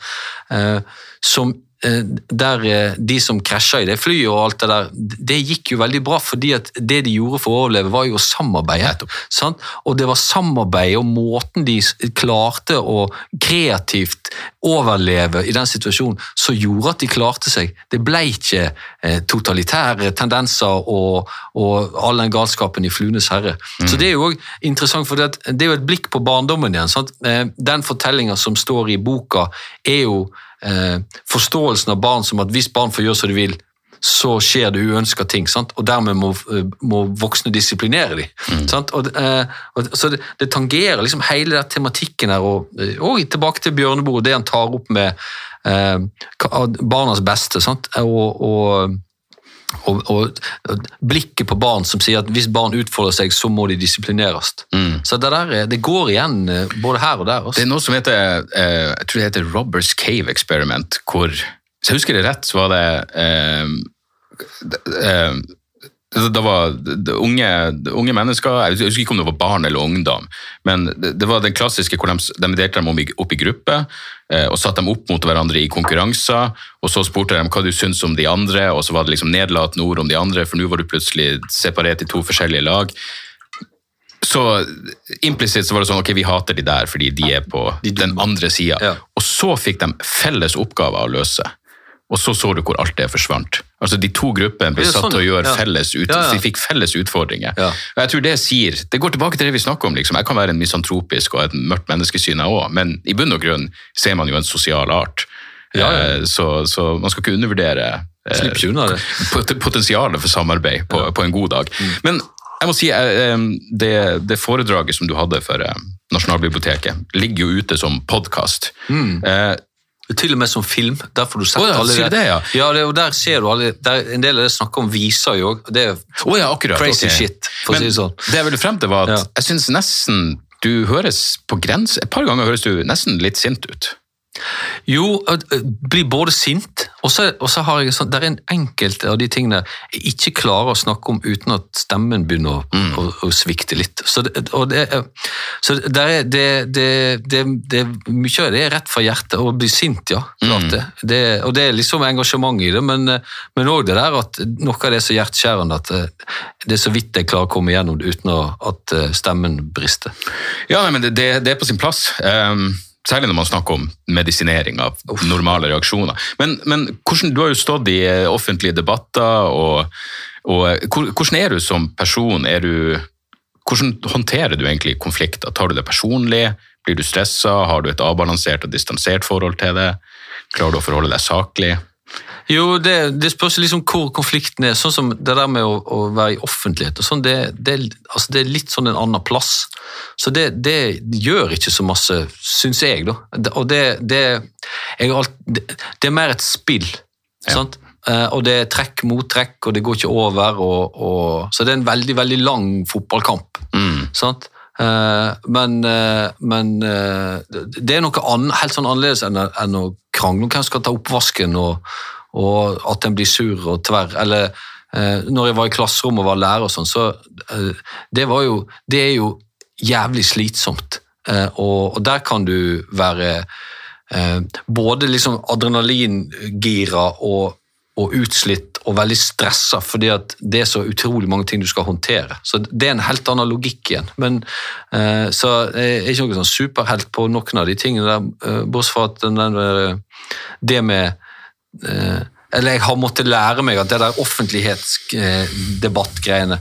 eh, som der eh, de som krasja i det flyet og alt det der, det gikk jo veldig bra, fordi at det de gjorde for å overleve, var jo å samarbeide. Sant? Og det var samarbeid og måten de klarte å kreativt overleve i den situasjonen, som gjorde at de klarte seg. Det ble ikke eh, totalitære tendenser og, og all den galskapen i Fluenes herre. Så det er jo også interessant, for det, det er jo et blikk på barndommen igjen. Sant? Eh, Den fortellinga som står i boka, er jo eh, forståelsen av barn som at hvis barn får gjøre som de vil, så skjer det uønska ting, sant? og dermed må, eh, må voksne disiplinere dem. Sant? Og, eh, og, så det, det tangerer liksom hele den tematikken her, og, eh, og tilbake til Bjørneboe, det han tar opp med eh, barnas beste, sant? og, og og, og, blikket på barn som sier at hvis barn utfolder seg, så må de disiplineres. Så det, der, er- det går igjen eh, både her og der. Det er noe som heter eh, jeg tror det heter Robbers Cave Experiment, hvor Hvis jeg husker det rett, så var det eh, eh, det var unge, unge mennesker, jeg husker ikke om det var barn eller ungdom, men det, var den klassiske hvor de, de delte dem opp i grupper eh, og satte dem opp mot hverandre i konkurranser, og så spurte de hva du syns om de andre, og så var det liksom nedlatende ord om de andre, for nå var du plutselig separert i to forskjellige lag. Så implisitt så var det sånn, ok, vi hater de der fordi de er på den andre sida. Og så fikk de felles oppgaver å løse. Og så så du hvor alt det forsvant. Altså De to gruppene ble satt til å gjøre felles ut, Ja, ja. de fikk felles utfordringer. Ja. Og jeg tror Det sier, det går tilbake til det vi snakker om. liksom. Jeg kan være en misantropisk og et mørkt menneskesyn, jeg òg, men i bunn og grunn ser man jo en sosial art. Eh, Så, så man skal ikke undervurdere eh, unna potensialet for samarbeid på, på en god dag. Mm. Men jeg må si, eh, eh, det, det foredraget som du hadde for eh, Nasjonalbiblioteket, ligger jo ute som podkast. Mm. Til og med som film. Der får du sett oh, ja, alle det, ja? ja det, og der ser du alle, der, En del av det snakker om viser jo òg. Det er oh, ja, akkurat. crazy okay. shit, for å si det sånn. Det jeg ville frem til, var at jeg syns nesten du høres på grense Et par ganger høres du nesten litt sint ut. Jo, jeg blir både sint, og så, har jeg sånn Det er en enkelt av de tingene jeg ikke klarer å snakke om uten at stemmen begynner å, å, å svikte litt. Så, det, og det, er- så det, er, det, det, det, det Mye av det er rett fra hjertet. Å bli sint, ja. Klart det. det. Og det er liksom engasjement i det, men men òg det der at noe av det er så hjerteskjærende at eh, det er så vidt jeg klarer å komme igjennom det uten at eh, stemmen brister. Ja, men det, det, det er på sin plass. Ehm, særlig når man snakker om medisinering av normale reaksjoner. Men, men hvordan, du har jo stått i eh, offentlige debatter, og, og eh, hvordan er du som person? Er du, hvordan håndterer du egentlig konflikter? Tar du det personlig? Blir du stressa? Har du et avbalansert og distansert forhold til det? Klarer du å forholde deg saklig? Jo, det, det spørs liksom hvor konflikten er. Sånn som det der med å, å være i offentlighet og sånn, det, det, altså det er litt sånn en annen plass. Så det, det gjør ikke så masse, syns jeg, da. Og det, det, jeg alt, det, er mer et spill, sant? Eh, og det er trekk mot trekk, og det går ikke over. Og, og, så det er en veldig, veldig lang fotballkamp. Sant? Eh, men eh, men det- er noe helt sånn annerledes enn å krangle om hvem som skal ta oppvasken, og, og at en blir sur og tverr. Eller eh, når jeg var i klasserommet og var lærer og sånn, så eh, det jo Det er jo jævlig slitsomt. Eh, og, og der kan du være eh, både liksom adrenalingira og, og utslitt og veldig stressa, fordi at det er så utrolig mange ting du skal håndtere. Så det er en helt annen logikk igjen. Men, eh, så jeg er ikke noen sånn superhelt på noen av de tingene der, eh, bortsett fra at den, den, det med Eller jeg har måttet lære meg at det der offentlighetsdebattgreiene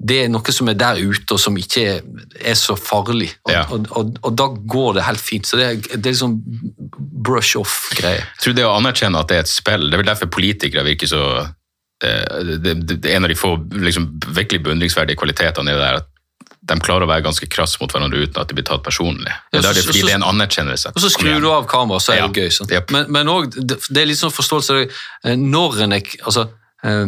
det er noe som er der ute, og som ikke er, er så farlig. Og, Ja. og, og, og da går det helt fint. Så det er, det er liksom brush off-greie. Jeg tror det å anerkjenne at det er et spill, det er vel derfor politikere virker så eh, det, det, det en av de få liksom, virkelig beundringsverdige kvalitetene er det der at de klarer å være ganske krass mot hverandre uten at de blir tatt personlig. Det Ja, er så- det, fordi så- det er en anerkjennelse. Og så skrur du av kameraet, så er det Ja. gøy. Jep. Men, men også, det, det er litt sånn forståelse eh, når en er altså, eh,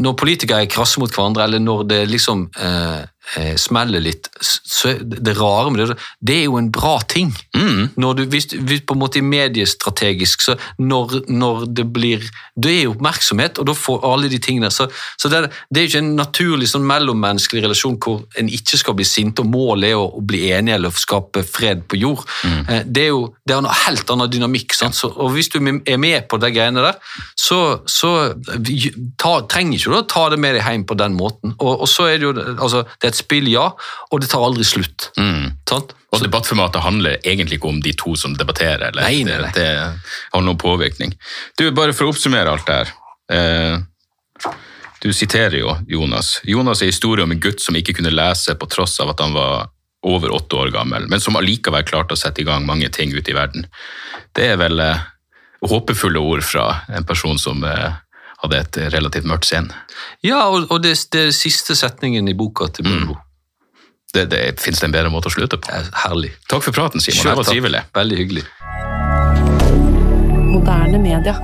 Når politikere er krasse mot hverandre, eller når det liksom eh, eh, smeller litt, så det rare med det Det er jo en bra ting. Mm. Når du, hvis, hvis på en måte mediestrategisk, så når, når det blir Det er jo oppmerksomhet, og da får alle de tingene Så, så det, det er jo ikke en naturlig sånn mellommenneskelig relasjon hvor en ikke skal bli sint, og målet er å, å bli enig eller skape fred på jord. Eh, Det er jo det er en helt annen dynamikk. Sant? Så, og hvis du er med på de greiene der, så, så ta, trenger ikke du å ta det med deg hjem på den måten. Og, og så er det jo altså, Det er et spill, ja, og det tar aldri slutt. Mm. Sant? Og debattformatet handler egentlig ikke om de to som debatterer. Eller? Nei, nei, nei. Det, det har noen påvirkning. Du, Bare for å oppsummere alt det her. Eh, du siterer jo Jonas. Jonas er historie om en gutt som ikke kunne lese på tross av at han var over åtte år gammel, men som allikevel klarte å sette i gang mange ting ute i verden. Det er vel eh, håpefulle ord fra en person som eh, hadde et relativt mørkt sinn. Ja, og, og det, det er siste setningen i boka til Munro. Det, det, Fins det en bedre måte å slutte på? Er herlig. Takk for praten, Simon. Selv Det var trivelig. Veldig hyggelig. Moderne media.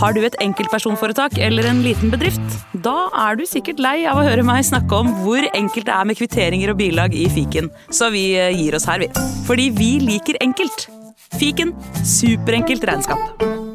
Har du et enkeltpersonforetak eller en liten bedrift? Da er du sikkert lei av å høre meg snakke om hvor enkelt det er med kvitteringer og bilag i fiken, så vi eh, gir oss her, vi. Fordi vi liker enkelt. Fiken superenkelt regnskap.